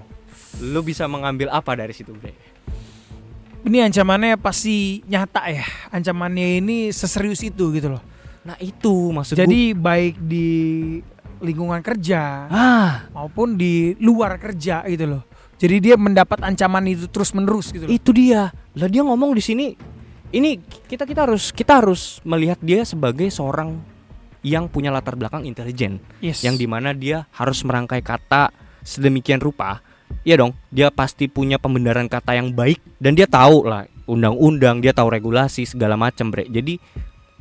Speaker 2: Lu bisa mengambil apa dari situ, Bre?
Speaker 1: Ini ancamannya pasti nyata ya. Ancamannya ini seserius itu gitu loh.
Speaker 2: Nah, itu maksud
Speaker 1: Jadi baik di lingkungan kerja
Speaker 2: ah,
Speaker 1: maupun di luar kerja gitu loh. Jadi dia mendapat ancaman itu terus menerus gitu loh.
Speaker 2: itu dia. Lah dia ngomong di sini ini kita kita harus kita harus melihat dia sebagai seorang yang punya latar belakang intelijen
Speaker 1: Yes.
Speaker 2: yang di mana dia harus merangkai kata sedemikian rupa Iya dong, dia pasti punya pembenaran kata yang baik dan dia tahu lah undang-undang, dia tahu regulasi segala macam, Bre. Jadi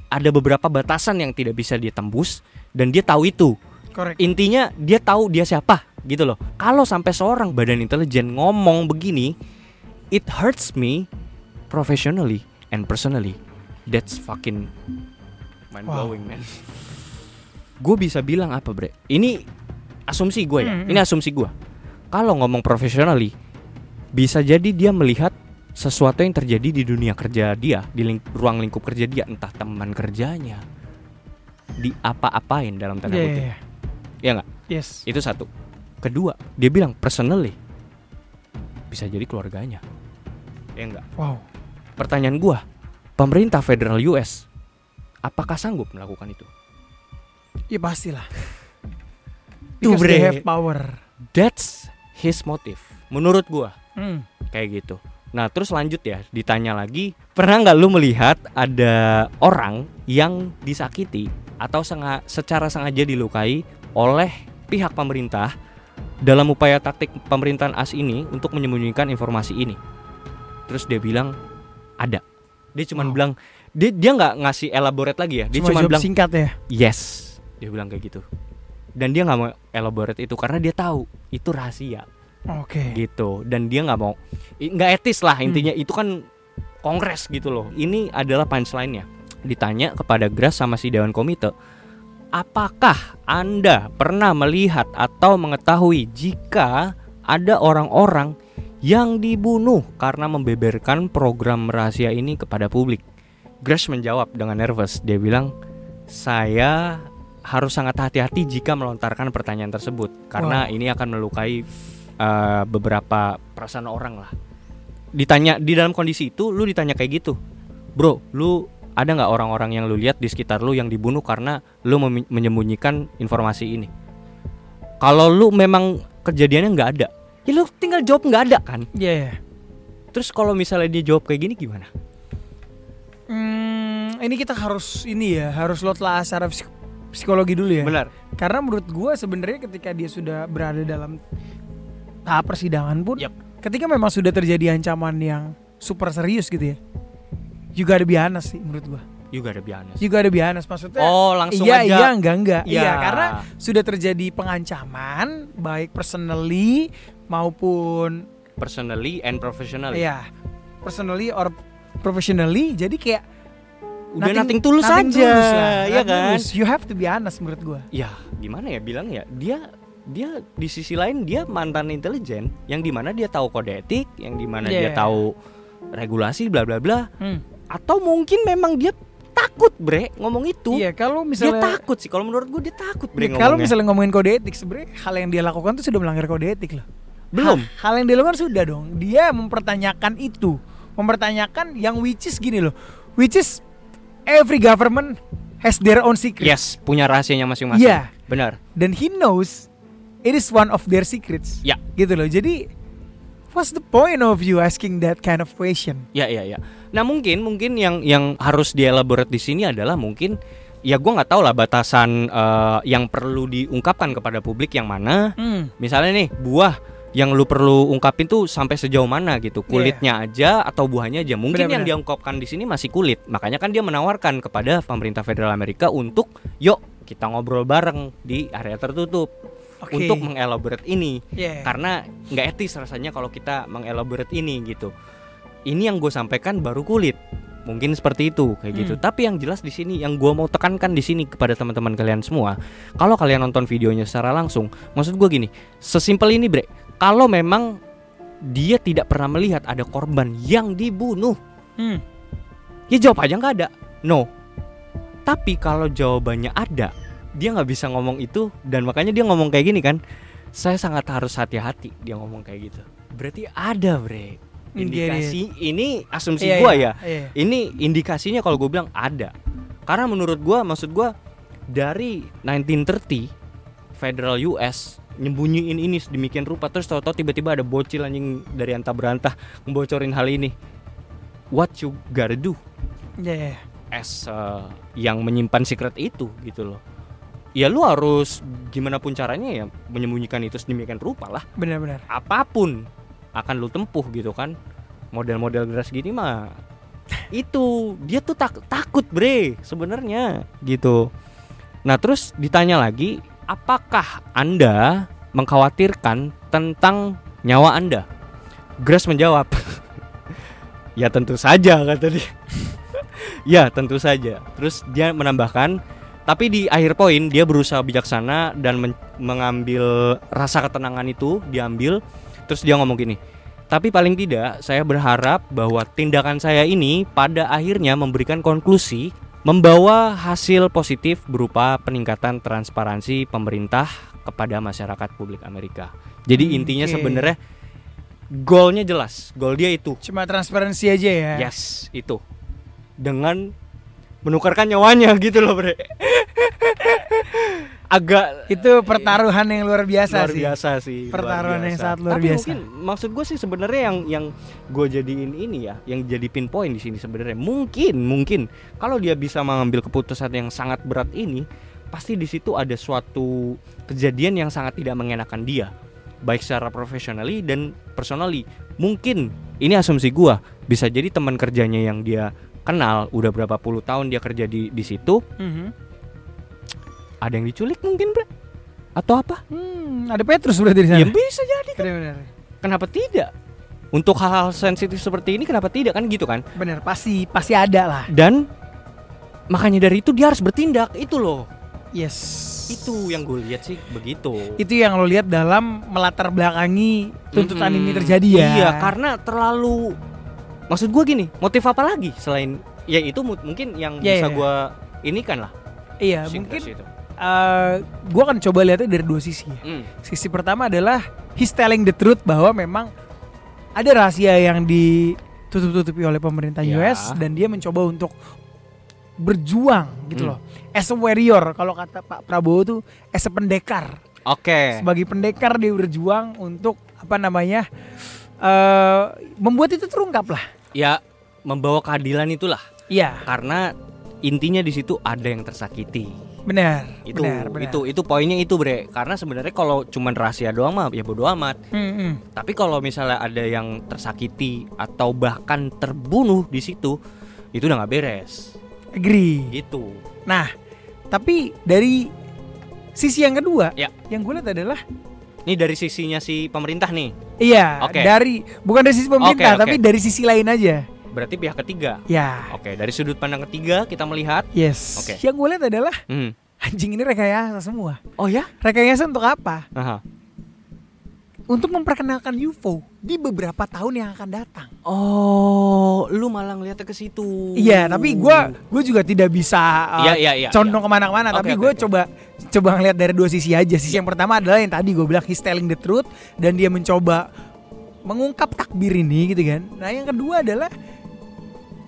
Speaker 2: ada beberapa batasan yang tidak bisa dia tembus dan dia tahu itu.
Speaker 1: Correct.
Speaker 2: Intinya dia tahu dia siapa gitu loh. Kalau sampai seorang badan intelijen ngomong begini, it hurts me professionally and personally. That's fucking mind blowing, man. Gue bisa bilang apa, Bre? Ini asumsi gue ya.
Speaker 1: Hmm,
Speaker 2: Ini asumsi gue. Kalau ngomong professionally, bisa jadi dia melihat sesuatu yang terjadi di dunia kerja dia, di ling- ruang lingkup kerja dia, entah teman kerjanya, di apa-apain dalam tanda
Speaker 1: Iya,
Speaker 2: kutip.
Speaker 1: iya.
Speaker 2: Ya nggak?
Speaker 1: Yes.
Speaker 2: Itu satu. Kedua, dia bilang personally bisa jadi keluarganya. Ya enggak?
Speaker 1: Wow.
Speaker 2: Pertanyaan gua, pemerintah federal US apakah sanggup melakukan itu?
Speaker 1: Ya pastilah.
Speaker 2: Tuh,
Speaker 1: Because they
Speaker 2: bre.
Speaker 1: have power.
Speaker 2: That's his motive. Menurut gua
Speaker 1: Hmm.
Speaker 2: kayak gitu. Nah, terus lanjut ya, ditanya lagi, pernah nggak lu melihat ada orang yang disakiti atau senga- secara sengaja dilukai oleh pihak pemerintah dalam upaya taktik pemerintahan AS ini untuk menyembunyikan informasi ini? Terus dia bilang ada. Dia cuma
Speaker 1: Wow.
Speaker 2: bilang dia dia nggak ngasih elaborate lagi ya. Dia
Speaker 1: Cuma
Speaker 2: cuma
Speaker 1: jawab
Speaker 2: bilang
Speaker 1: singkat ya.
Speaker 2: yes. Dia bilang kayak gitu. Dan dia nggak mau elaborate itu karena dia tahu itu rahasia.
Speaker 1: Oke.
Speaker 2: gitu. Dan dia nggak mau nggak etis lah intinya. Itu kan kongres gitu loh. Ini adalah punchline-nya. Ditanya kepada Gras sama si Dewan Komite apakah anda pernah melihat atau mengetahui jika ada orang-orang yang dibunuh karena membeberkan program rahasia ini kepada publik? Grass menjawab dengan nervous. Dia bilang saya harus sangat hati-hati jika melontarkan pertanyaan tersebut karena ini akan melukai uh, beberapa perasaan orang lah. Ditanya di dalam kondisi itu, lu ditanya kayak gitu, bro, lu ada nggak orang-orang yang lu lihat di sekitar lu yang dibunuh karena lu menyembunyikan informasi ini? Kalau lu memang kejadiannya nggak ada, ya lu tinggal jawab nggak ada kan.
Speaker 1: Iya. iya.
Speaker 2: Terus kalau misalnya dia jawab kayak gini gimana?
Speaker 1: Hmm, ini kita harus ini ya, harus lo telah secara psikologi dulu ya.
Speaker 2: Benar.
Speaker 1: Karena menurut gua sebenarnya ketika dia sudah berada dalam tahap persidangan pun,
Speaker 2: Yap.
Speaker 1: ketika memang sudah terjadi ancaman yang super serius gitu ya, juga ada bianas sih menurut gua.
Speaker 2: Juga ada biasa.
Speaker 1: Juga ada bianas maksudnya.
Speaker 2: Oh langsung
Speaker 1: iya,
Speaker 2: aja.
Speaker 1: iya, enggak, enggak.
Speaker 2: Iya.
Speaker 1: Iya, karena sudah terjadi pengancaman baik personally maupun
Speaker 2: Personally and professionally.
Speaker 1: ya personally or professionally. Jadi kayak
Speaker 2: Udah nothing, tulus
Speaker 1: nothing
Speaker 2: aja,
Speaker 1: tulus lah,
Speaker 2: ya
Speaker 1: nothing
Speaker 2: kan?
Speaker 1: tulus. You have to be honest menurut gua.
Speaker 2: ya gimana ya bilang ya dia dia di sisi lain dia mantan intelijen yang di mana dia tahu kode etik yang di mana dia
Speaker 1: Yeah.
Speaker 2: tahu regulasi bla bla bla
Speaker 1: Hmm.
Speaker 2: atau mungkin memang dia takut bre ngomong itu
Speaker 1: Iya, kalau
Speaker 2: dia
Speaker 1: misalnya
Speaker 2: takut sih kalau menurut gue dia takut bre
Speaker 1: Nih, kalau misalnya ngomongin kode etik sebenarnya hal yang dia lakukan tuh sudah melanggar kode etik loh.
Speaker 2: belum
Speaker 1: Ha- hal yang dia lakukan sudah dong. Dia mempertanyakan itu, mempertanyakan yang which is gini loh. Which is every government has their own secret.
Speaker 2: yes punya rahasianya masing-masing
Speaker 1: Iya.
Speaker 2: benar
Speaker 1: Dan he knows it is one of their secrets.
Speaker 2: Ya.
Speaker 1: Gitu loh. Jadi what's the point of you asking that kind of question?
Speaker 2: ya ya ya nah mungkin mungkin yang yang harus dielaborate di sini adalah mungkin ya gue nggak tahu lah batasan eh, yang perlu diungkapkan kepada publik yang mana
Speaker 1: Hmm.
Speaker 2: misalnya nih buah yang lu perlu ungkapin tuh sampai sejauh mana gitu
Speaker 1: Iya.
Speaker 2: kulitnya aja atau buahnya aja mungkin yang
Speaker 1: Benar-benar.
Speaker 2: diungkapkan di sini masih kulit makanya kan dia menawarkan kepada pemerintah federal Amerika untuk yuk kita ngobrol bareng di area tertutup
Speaker 1: Oke.
Speaker 2: untuk mengelaborate ini
Speaker 1: Yeah.
Speaker 2: karena nggak etis rasanya kalau kita mengelaborate ini gitu ini yang gue sampaikan baru kulit mungkin seperti itu kayak gitu
Speaker 1: Hmm.
Speaker 2: tapi yang jelas di sini yang gue mau tekankan di sini kepada teman-teman kalian semua kalau kalian nonton videonya secara langsung maksud gue gini sesimpel ini bre kalau memang dia tidak pernah melihat ada korban yang dibunuh.
Speaker 1: Hmm.
Speaker 2: ya jawab aja nggak ada. No. Tapi kalau jawabannya ada dia nggak bisa ngomong itu dan makanya dia ngomong kayak gini kan. Saya sangat harus hati-hati dia ngomong kayak gitu. Berarti ada bre. Indikasi ini asumsi
Speaker 1: Iya,
Speaker 2: gua
Speaker 1: iya,
Speaker 2: ya.
Speaker 1: Iya.
Speaker 2: ini indikasinya kalau gue bilang ada. Karena menurut gua maksud gua dari 1930 federal US nyembunyiin ini sedemikian rupa. Terus tahu-tahu tiba-tiba ada bocil anjing dari antah berantah ngebocorin hal ini. What you gotta do
Speaker 1: Yeah.
Speaker 2: as uh, yang menyimpan secret itu gitu loh. Ya lu harus gimana pun caranya ya menyembunyikan itu sedemikian rupa lah.
Speaker 1: Benar-benar.
Speaker 2: apa pun akan lu tempuh gitu kan. Model-model geras gini mah itu dia tuh tak takut bre sebenarnya gitu. Nah terus ditanya lagi apakah anda mengkhawatirkan tentang nyawa anda? Grace menjawab ya tentu saja kata dia. Ya tentu saja. Terus dia menambahkan tapi di akhir poin dia berusaha bijaksana dan men- mengambil rasa ketenangan itu diambil. Terus dia ngomong gini Tapi paling tidak saya berharap bahwa tindakan saya ini pada akhirnya memberikan konklusi membawa hasil positif berupa peningkatan transparansi pemerintah kepada masyarakat publik Amerika. Jadi
Speaker 1: Hmm,
Speaker 2: intinya sebenarnya goalnya jelas, goal dia itu.
Speaker 1: Cuma transparansi aja ya.
Speaker 2: Yes, itu. Dengan menukarkan nyawanya gitu loh, Bre. Agak
Speaker 1: Itu pertaruhan yang luar biasa
Speaker 2: luar
Speaker 1: sih.
Speaker 2: biasa sih.
Speaker 1: Pertaruhan yang
Speaker 2: biasa.
Speaker 1: sangat luar
Speaker 2: Tapi
Speaker 1: biasa.
Speaker 2: mungkin maksud gue sih sebenarnya yang yang gue jadiin ini ya, yang jadi pinpoint di sini sebenarnya mungkin mungkin kalau dia bisa mengambil keputusan yang sangat berat ini, pasti di situ ada suatu kejadian yang sangat tidak mengenakan dia, baik secara profesionally dan personally. Mungkin ini asumsi gua bisa jadi teman kerjanya yang dia kenal udah berapa puluh tahun dia kerja di di situ,
Speaker 1: Mhm.
Speaker 2: Ada yang diculik mungkin, Bre? Atau apa?
Speaker 1: Hmm, ada Petrus berarti di sana.
Speaker 2: Ya bisa jadi kan.
Speaker 1: Benar.
Speaker 2: Kenapa tidak? Untuk hal-hal sensitif seperti ini kenapa tidak kan gitu kan?
Speaker 1: Benar, pasti pasti ada lah.
Speaker 2: Dan makanya dari itu dia harus bertindak itu loh.
Speaker 1: Yes.
Speaker 2: Itu yang gue lihat sih begitu.
Speaker 1: Itu yang lo lihat dalam melatar belakangi tuntutan
Speaker 2: Mm-mm.
Speaker 1: ini terjadi ya.
Speaker 2: Iya, karena terlalu maksud gue gini, motif apa lagi selain ya itu mu- mungkin yang
Speaker 1: Iya,
Speaker 2: bisa
Speaker 1: iya.
Speaker 2: gue ini kan lah.
Speaker 1: Iya,
Speaker 2: si
Speaker 1: mungkin
Speaker 2: itu.
Speaker 1: Eh gue akan coba lihatnya dari dua sisi.
Speaker 2: Hmm.
Speaker 1: Sisi pertama adalah he's telling the truth bahwa memang ada rahasia yang ditutup-tutupi oleh pemerintah
Speaker 2: Ya.
Speaker 1: US dan dia mencoba untuk berjuang gitu
Speaker 2: Hmm.
Speaker 1: loh. As a warrior kalau kata Pak Prabowo tuh as a pendekar.
Speaker 2: Oke.
Speaker 1: Sebagai pendekar dia berjuang untuk apa namanya? eh membuat itu terungkap lah.
Speaker 2: Ya membawa keadilan itulah
Speaker 1: Iya,
Speaker 2: karena intinya di situ ada yang tersakiti.
Speaker 1: Benar.
Speaker 2: Itu
Speaker 1: benar, benar.
Speaker 2: itu itu poinnya itu, Bre. Karena sebenarnya kalau cuman rahasia doang mah ya bodo amat.
Speaker 1: Hmm, hmm.
Speaker 2: Tapi kalau misalnya ada yang tersakiti atau bahkan terbunuh di situ, itu udah nggak beres.
Speaker 1: Agree.
Speaker 2: Gitu.
Speaker 1: Nah, tapi dari sisi yang kedua,
Speaker 2: Ya.
Speaker 1: yang gue lihat adalah
Speaker 2: Ini dari sisinya si pemerintah nih.
Speaker 1: iya
Speaker 2: Oke.
Speaker 1: dari bukan dari sisi pemerintah,
Speaker 2: Oke, oke.
Speaker 1: tapi dari sisi lain aja.
Speaker 2: Berarti pihak ketiga.
Speaker 1: Ya,
Speaker 2: Oke, dari sudut pandang ketiga kita melihat.
Speaker 1: yes.
Speaker 2: Oke.
Speaker 1: Yang gue lihat adalah
Speaker 2: Hmm.
Speaker 1: anjing ini rekayasa semua.
Speaker 2: Oh ya?
Speaker 1: Rekayasa untuk apa?
Speaker 2: Aha.
Speaker 1: Untuk memperkenalkan UFO di beberapa tahun yang akan datang.
Speaker 2: Oh, lu malah ngeliatnya ke situ.
Speaker 1: Iya, tapi gue gue juga tidak bisa uh,
Speaker 2: Iya, iya, iya.
Speaker 1: condong ke mana-mana.
Speaker 2: Oke,
Speaker 1: tapi gue
Speaker 2: oke.
Speaker 1: coba coba ngeliat dari dua sisi aja. Sisi yang pertama adalah yang tadi gue bilang he's telling the truth dan dia mencoba mengungkap takbir ini gitu kan. Nah yang kedua adalah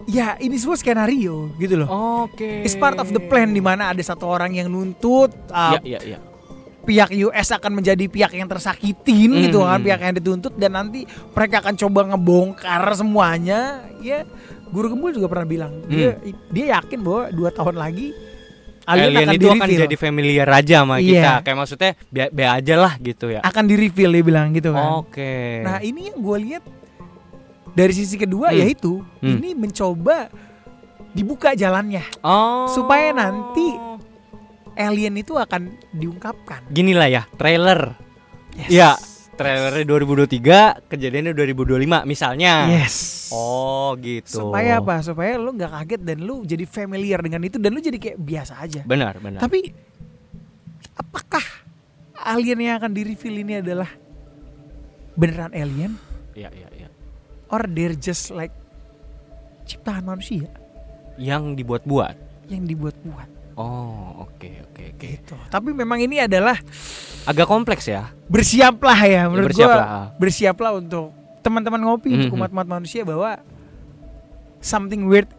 Speaker 1: ya ini semua skenario gitu loh.
Speaker 2: Oke.
Speaker 1: It's part of the plan di mana ada satu orang yang nuntut uh,
Speaker 2: Iya, iya, iya.
Speaker 1: pihak US akan menjadi pihak yang tersakitin
Speaker 2: Hmm.
Speaker 1: gitu kan, pihak yang dituntut dan nanti mereka akan coba ngebongkar semuanya. Ya, Guru Gembul juga pernah bilang dia dia yakin bahwa dua tahun lagi alien,
Speaker 2: Hmm. Alien
Speaker 1: akan
Speaker 2: itu akan jadi familiar aja sama
Speaker 1: Iya.
Speaker 2: kita. Kayak maksudnya be, be aja lah gitu ya.
Speaker 1: akan di reveal dia bilang gitu kan.
Speaker 2: Oke.
Speaker 1: Nah ini yang gue lihat dari sisi kedua
Speaker 2: Hmm.
Speaker 1: yaitu
Speaker 2: Hmm.
Speaker 1: ini mencoba dibuka jalannya
Speaker 2: oh.
Speaker 1: supaya nanti alien itu akan diungkapkan.
Speaker 2: gini lah ya, trailer.
Speaker 1: Yes.
Speaker 2: Iya, trailernya 2023, kejadiannya 2025 misalnya.
Speaker 1: Yes.
Speaker 2: Oh, gitu.
Speaker 1: Supaya apa? Supaya lu nggak kaget dan lu jadi familiar dengan itu dan lu jadi kayak biasa aja.
Speaker 2: Benar, benar.
Speaker 1: Tapi apakah alien yang akan di reveal ini adalah beneran alien
Speaker 2: Iya, iya, iya.
Speaker 1: Or they're just like ciptaan manusia
Speaker 2: Yang dibuat-buat.
Speaker 1: yang dibuat-buat
Speaker 2: Oh, oke, oke, oke.
Speaker 1: gitu. Tapi memang ini adalah
Speaker 2: Agak kompleks ya.
Speaker 1: bersiaplah ya menurut
Speaker 2: bersiaplah.
Speaker 1: gua bersiaplah untuk teman-teman ngopi untuk
Speaker 2: Mhm.
Speaker 1: umat-umat manusia bahwa something weird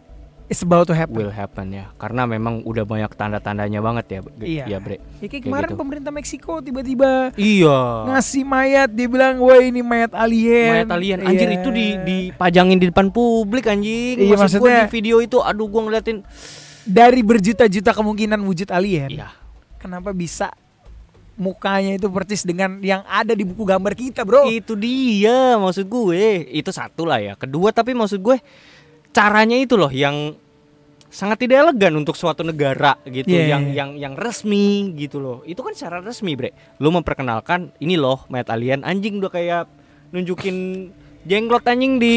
Speaker 1: is about to happen.
Speaker 2: Will happen ya. Karena memang udah banyak tanda-tandanya banget ya.
Speaker 1: Iya.
Speaker 2: Iya, Bre.
Speaker 1: Ya, kayak
Speaker 2: Kayak
Speaker 1: kemarin
Speaker 2: gitu.
Speaker 1: pemerintah Meksiko tiba-tiba
Speaker 2: Iya.
Speaker 1: ngasih mayat dia bilang wah ini mayat alien
Speaker 2: Mayat alien anjir
Speaker 1: Iya.
Speaker 2: itu di dipajangin di depan publik anjing.
Speaker 1: Iya,
Speaker 2: Maksud
Speaker 1: maksudnya-
Speaker 2: di video itu aduh gua ngeliatin
Speaker 1: dari berjuta-juta kemungkinan wujud alien
Speaker 2: Iya.
Speaker 1: kenapa bisa mukanya itu persis dengan yang ada di buku gambar kita bro
Speaker 2: Itu dia maksud gue. Itu satu lah ya. Kedua tapi maksud gue caranya itu loh yang sangat tidak elegan untuk suatu negara gitu
Speaker 1: Iya,
Speaker 2: yang
Speaker 1: iya.
Speaker 2: yang yang resmi gitu loh. Itu kan secara resmi, Bre. Lu memperkenalkan ini loh mayat alien anjing udah kayak nunjukin jenglot anjing di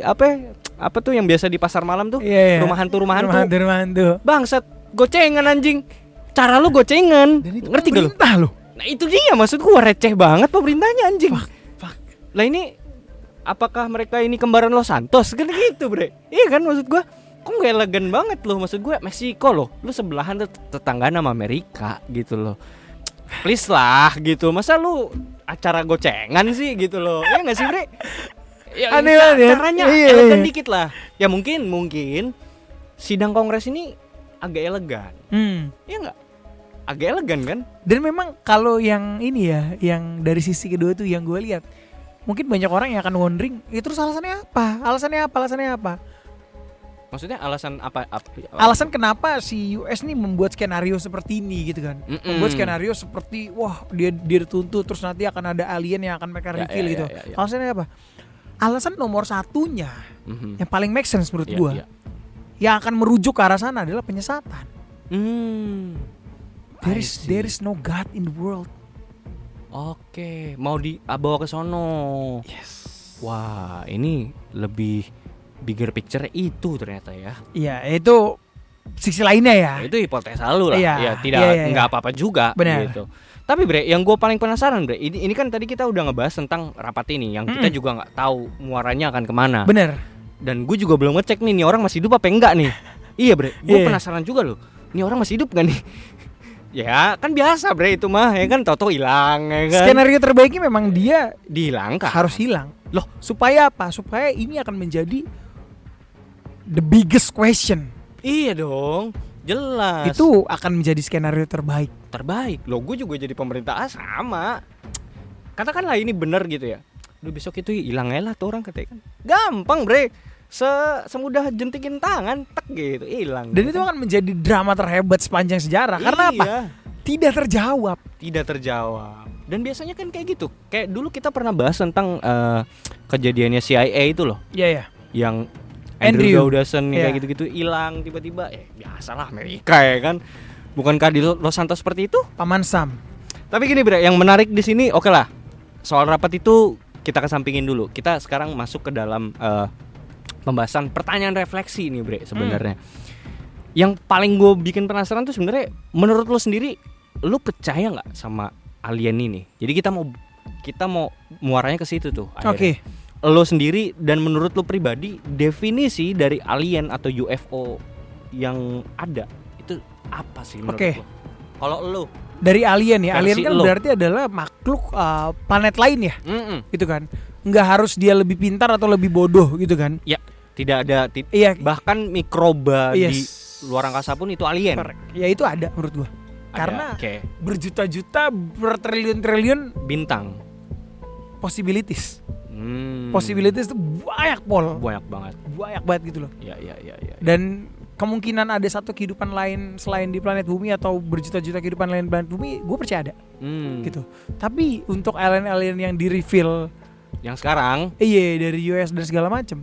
Speaker 2: apa apa tuh yang biasa di pasar malam tuh?
Speaker 1: Iya, iya.
Speaker 2: Rumah hantu rumah hantu.
Speaker 1: rumah hantu rumah hantu
Speaker 2: Bangsat, gocengan anjing. Cara lu gocengan.
Speaker 1: itu
Speaker 2: Ngerti gak lu? Nah, itu dia maksud gua receh banget pemerintahnya anjing.
Speaker 1: fuck fuck
Speaker 2: Lah ini apakah mereka ini kembaran Los Santos? Kan gitu bre. Iya kan maksud gua? Kok nggak elegan banget loh maksud gue Meksiko loh. Lu sebelahan tet- tetanggaan sama Amerika gitu loh. Please lah gitu. Masa lu acara gocengan sih gitu loh. Ya nggak sih bre? Ya,
Speaker 1: Aneh
Speaker 2: ca-
Speaker 1: banget ya.
Speaker 2: caranya
Speaker 1: Iya,
Speaker 2: elegan
Speaker 1: iya.
Speaker 2: dikit lah. Ya mungkin mungkin sidang kongres ini agak elegan.
Speaker 1: Hmm.
Speaker 2: ya nggak? Agak elegan kan?
Speaker 1: Dan memang kalau yang ini ya, yang dari sisi kedua tuh yang gue lihat, mungkin banyak orang yang akan wondering, itu terus alasannya apa? Alasannya apa? Alasannya apa?
Speaker 2: maksudnya alasan apa, apa
Speaker 1: Alasan kenapa si US nih membuat skenario seperti ini gitu kan?
Speaker 2: Mm-mm.
Speaker 1: Membuat skenario seperti wah dia dia dituntut terus nanti akan ada alien yang akan mereka
Speaker 2: Ya,
Speaker 1: reveal
Speaker 2: ya,
Speaker 1: gitu.
Speaker 2: ya, ya, ya.
Speaker 1: Alasannya apa? Alasan nomor satunya
Speaker 2: Mhm.
Speaker 1: yang paling make sense menurut
Speaker 2: Iya,
Speaker 1: gua
Speaker 2: iya.
Speaker 1: yang akan merujuk ke arah sana adalah penyesatan.
Speaker 2: Hmm.
Speaker 1: There is there is no God in the world.
Speaker 2: Oke, mau di ah, bawa ke sono.
Speaker 1: Yes.
Speaker 2: Wah, ini lebih bigger picture itu ternyata ya.
Speaker 1: Iya, itu sisi lainnya ya.
Speaker 2: Itu hipotesa lu lah.
Speaker 1: Iya,
Speaker 2: ya, tidak
Speaker 1: iya, iya,
Speaker 2: nggak
Speaker 1: iya.
Speaker 2: apa-apa juga
Speaker 1: Benar.
Speaker 2: gitu. Tapi Bre, yang gue paling penasaran Bre, ini, ini kan tadi kita udah ngebahas tentang rapat ini yang kita
Speaker 1: Mm-mm.
Speaker 2: juga nggak tahu muaranya akan ke mana.
Speaker 1: Bener.
Speaker 2: Dan gue juga belum ngecek nih, nih orang masih hidup apa enggak nih? iya Bre, gue
Speaker 1: Iya.
Speaker 2: penasaran juga loh. Ini orang masih hidup gak nih? Ya kan biasa Bre itu mah ya kan Toto hilang ya kan.
Speaker 1: Skenario terbaiknya memang dia
Speaker 2: dihilangkan.
Speaker 1: harus hilang.
Speaker 2: Loh.
Speaker 1: supaya apa? Supaya ini akan menjadi the biggest question.
Speaker 2: Iya dong, jelas.
Speaker 1: Itu akan menjadi skenario terbaik.
Speaker 2: terbaik. Loh, gue juga jadi pemerintah ah, sama. Katakanlah ini bener gitu ya. Lu besok itu hilang lah tuh orang katanya kan. Gampang, Bre. Se semudah jentikin tangan, tek gitu, hilang.
Speaker 1: Dan itu akan menjadi drama terhebat sepanjang sejarah. Karena apa?
Speaker 2: Iya,
Speaker 1: Tidak terjawab.
Speaker 2: Tidak terjawab. Dan biasanya kan kayak gitu. Kayak dulu kita pernah bahas tentang eh, kejadiannya CIA itu loh,
Speaker 1: Iya ya.
Speaker 2: yang
Speaker 1: Andrew.
Speaker 2: Andrew Dawson
Speaker 1: Iya.
Speaker 2: kayak gitu-gitu hilang tiba-tiba. Eh, biasalah Amerika ya kan. Bukankah di Los Santos seperti itu?
Speaker 1: Paman Sam.
Speaker 2: Tapi gini Bre, yang menarik di sini oke lah. Soal rapat itu kita kesampingin dulu. Kita sekarang masuk ke dalam eh, pembahasan pertanyaan refleksi nih Bre sebenarnya. Yang paling gue bikin penasaran tuh sebenarnya menurut lo sendiri lo percaya nggak sama alien ini? Jadi kita mau kita mau muaranya ke situ tuh.
Speaker 1: Oke.
Speaker 2: akhirnya. Lo sendiri dan menurut lo pribadi definisi dari alien atau UFO yang ada itu apa sih menurut
Speaker 1: Oke.
Speaker 2: lo? Kalau lo
Speaker 1: Dari alien ya. Alien
Speaker 2: Versi
Speaker 1: kan
Speaker 2: lo.
Speaker 1: berarti adalah makhluk uh, planet lain ya,
Speaker 2: Mm-mm.
Speaker 1: gitu kan. Nggak harus dia lebih pintar atau lebih bodoh gitu kan.
Speaker 2: Ya, tidak ada ti-
Speaker 1: Iya.
Speaker 2: bahkan mikroba di
Speaker 1: Yes.
Speaker 2: luar angkasa pun itu alien.
Speaker 1: Correct. Ya itu ada menurut gua.
Speaker 2: Ada,
Speaker 1: Karena
Speaker 2: oke.
Speaker 1: berjuta-juta, bertriliun-triliun
Speaker 2: bintang.
Speaker 1: possibilities.
Speaker 2: Hmm.
Speaker 1: Possibilities itu banyak pol,
Speaker 2: banyak banget.
Speaker 1: banyak banget gitu loh.
Speaker 2: Ya, ya, ya, ya.
Speaker 1: Dan kemungkinan ada satu kehidupan lain selain di planet bumi atau berjuta-juta kehidupan lain di planet bumi, gue percaya ada
Speaker 2: Hmm.
Speaker 1: gitu. Tapi untuk alien-alien yang di reveal,
Speaker 2: Yang sekarang
Speaker 1: iya dari US dan segala macem,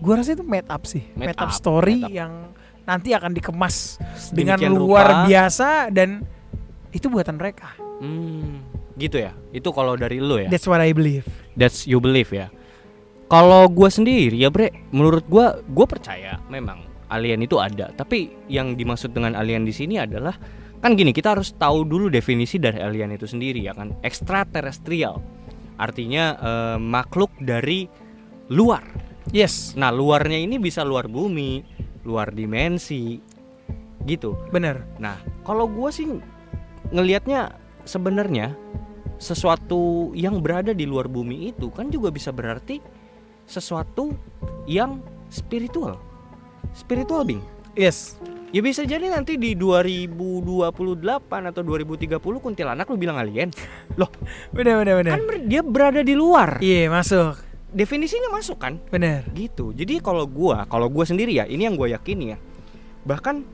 Speaker 1: gue rasa itu made up sih,
Speaker 2: Made
Speaker 1: made, up,
Speaker 2: up,
Speaker 1: story
Speaker 2: made up.
Speaker 1: yang nanti akan dikemas dengan luar
Speaker 2: rupa.
Speaker 1: biasa dan itu buatan mereka.
Speaker 2: Hmm. Gitu ya. Itu kalau dari lo ya.
Speaker 1: That's what I believe.
Speaker 2: That's you believe ya. Kalau gua sendiri ya bre, menurut gua gua percaya memang alien itu ada. Tapi yang dimaksud dengan alien di sini adalah kan gini kita harus tahu dulu definisi dari alien itu sendiri ya kan ekstraterestrial. Artinya eh, makhluk dari luar.
Speaker 1: Yes,
Speaker 2: Nah luarnya ini bisa luar bumi, luar dimensi, gitu.
Speaker 1: bener.
Speaker 2: Nah, kalau gua sih ngelihatnya sebenarnya sesuatu yang berada di luar bumi itu kan juga bisa berarti sesuatu yang spiritual. Spiritual being.
Speaker 1: Yes,
Speaker 2: Ya bisa jadi nanti di 2028 atau 2030 kuntilanak lu bilang alien. Loh,
Speaker 1: bener bener bener.
Speaker 2: kan dia berada di luar.
Speaker 1: Iya masuk,
Speaker 2: Definisinya masuk kan?
Speaker 1: bener.
Speaker 2: gitu jadi kalau gua kalau gua sendiri ya ini yang gua yakini ya bahkan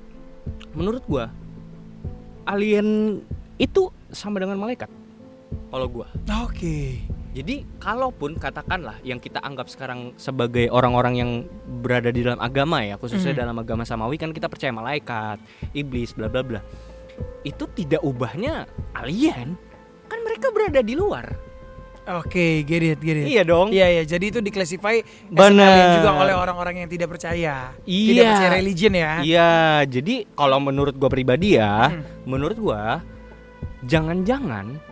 Speaker 2: menurut gua alien itu sama dengan malaikat kalau gua
Speaker 1: Oke.
Speaker 2: Jadi kalaupun katakanlah yang kita anggap sekarang sebagai orang-orang yang berada di dalam agama ya khususnya
Speaker 1: Hmm.
Speaker 2: dalam agama samawi kan kita percaya malaikat iblis bla bla bla itu tidak ubahnya alien kan mereka berada di luar
Speaker 1: Oke, get it, get it.
Speaker 2: iya dong
Speaker 1: Iya, iya. Jadi itu diklasify as
Speaker 2: Bener.
Speaker 1: alien juga oleh orang-orang yang tidak percaya. Tidak
Speaker 2: Iya.
Speaker 1: percaya religion ya.
Speaker 2: Iya, jadi kalau menurut gua pribadi ya,
Speaker 1: Hmm.
Speaker 2: menurut gua jangan-jangan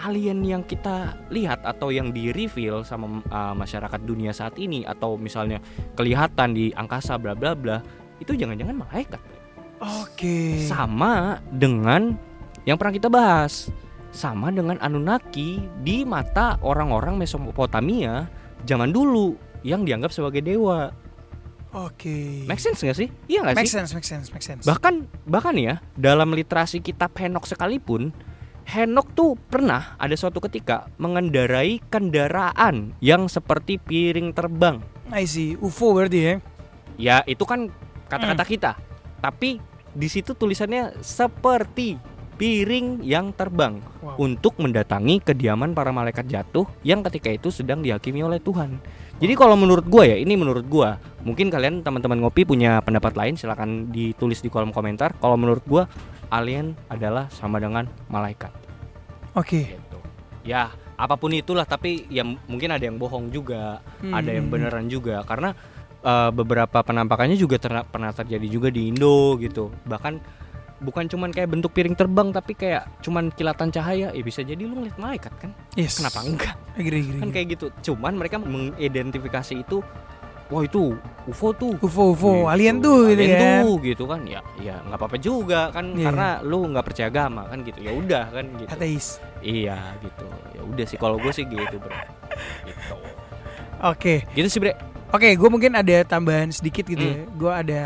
Speaker 2: alien yang kita lihat atau yang di reveal sama uh, masyarakat dunia saat ini atau misalnya kelihatan di angkasa bla bla bla itu jangan-jangan malaikat.
Speaker 1: Oke.
Speaker 2: Sama dengan yang pernah kita bahas. Sama dengan Anunnaki di mata orang-orang Mesopotamia zaman dulu yang dianggap sebagai dewa.
Speaker 1: Oke.
Speaker 2: Make sense gak sih? Iya gak
Speaker 1: Make
Speaker 2: sih?
Speaker 1: sense, make sense, make sense.
Speaker 2: Bahkan bahkan ya dalam literasi kitab Henok sekalipun Henok tuh pernah ada suatu ketika mengendarai kendaraan yang seperti piring terbang.
Speaker 1: I see. UFO berarti ya.
Speaker 2: Ya itu kan kata-kata kita. Tapi di situ tulisannya seperti piring yang terbang
Speaker 1: Wow.
Speaker 2: untuk mendatangi kediaman para malaikat jatuh yang ketika itu sedang dihakimi oleh Tuhan. Jadi kalau menurut gua ya, ini menurut gua. Mungkin kalian teman-teman ngopi punya pendapat lain silahkan ditulis di kolom komentar. Kalau menurut gua alien adalah sama dengan malaikat.
Speaker 1: Oke.
Speaker 2: Gitu. Ya, apa pun itulah tapi ya mungkin ada yang bohong juga,
Speaker 1: Hmm.
Speaker 2: ada yang beneran juga karena eh, beberapa penampakannya juga ter- pernah terjadi juga di Indo gitu. Bahkan bukan cuman kayak bentuk piring terbang tapi kayak cuman kilatan cahaya, ya bisa jadi lu ngeliat malaikat kan?
Speaker 1: Yes.
Speaker 2: Kenapa enggak?
Speaker 1: Agree, agree.
Speaker 2: Kan kayak gitu. Cuman mereka mengidentifikasi itu wah itu UFO tuh.
Speaker 1: UFO, UFO,
Speaker 2: Gitu.
Speaker 1: alien tuh gitu
Speaker 2: Alien
Speaker 1: kan.
Speaker 2: tuh, gitu kan. Ya ya nggak apa-apa juga kan
Speaker 1: Iya.
Speaker 2: karena lu nggak percaya agama kan gitu. Ya udah kan gitu.
Speaker 1: Ateis.
Speaker 2: Iya gitu. Ya udah sih kalau gue sih gitu, Bro. Gitu.
Speaker 1: Oke.
Speaker 2: Gitu sih, Bre.
Speaker 1: Oke, gue mungkin ada tambahan sedikit gitu
Speaker 2: Hmm.
Speaker 1: ya. Gue ada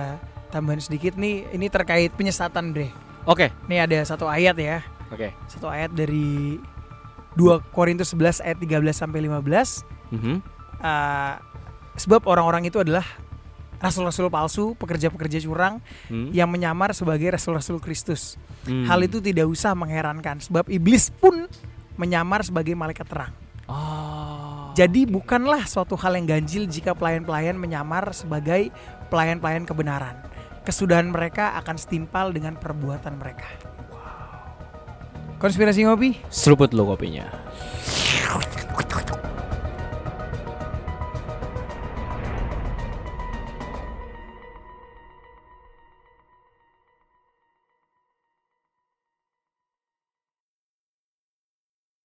Speaker 1: tambahan sedikit nih. Ini terkait penyesatan, Bre.
Speaker 2: Oke.
Speaker 1: Nih ada satu ayat ya.
Speaker 2: Oke.
Speaker 1: Satu ayat dari 2 Korintus 11 ayat 13 sampai 15.
Speaker 2: Mhm.
Speaker 1: Uh, sebab orang-orang itu adalah rasul-rasul palsu, pekerja-pekerja curang
Speaker 2: Hmm.
Speaker 1: yang menyamar sebagai rasul-rasul Kristus.
Speaker 2: Hmm.
Speaker 1: Hal itu tidak usah mengherankan sebab iblis pun menyamar sebagai malaikat terang.
Speaker 2: Oh.
Speaker 1: Jadi bukanlah suatu hal yang ganjil jika pelayan-pelayan menyamar sebagai pelayan-pelayan kebenaran kesudahan mereka akan setimpal dengan perbuatan mereka. Konspirasi ngopi?
Speaker 2: Seruput lo kopinya.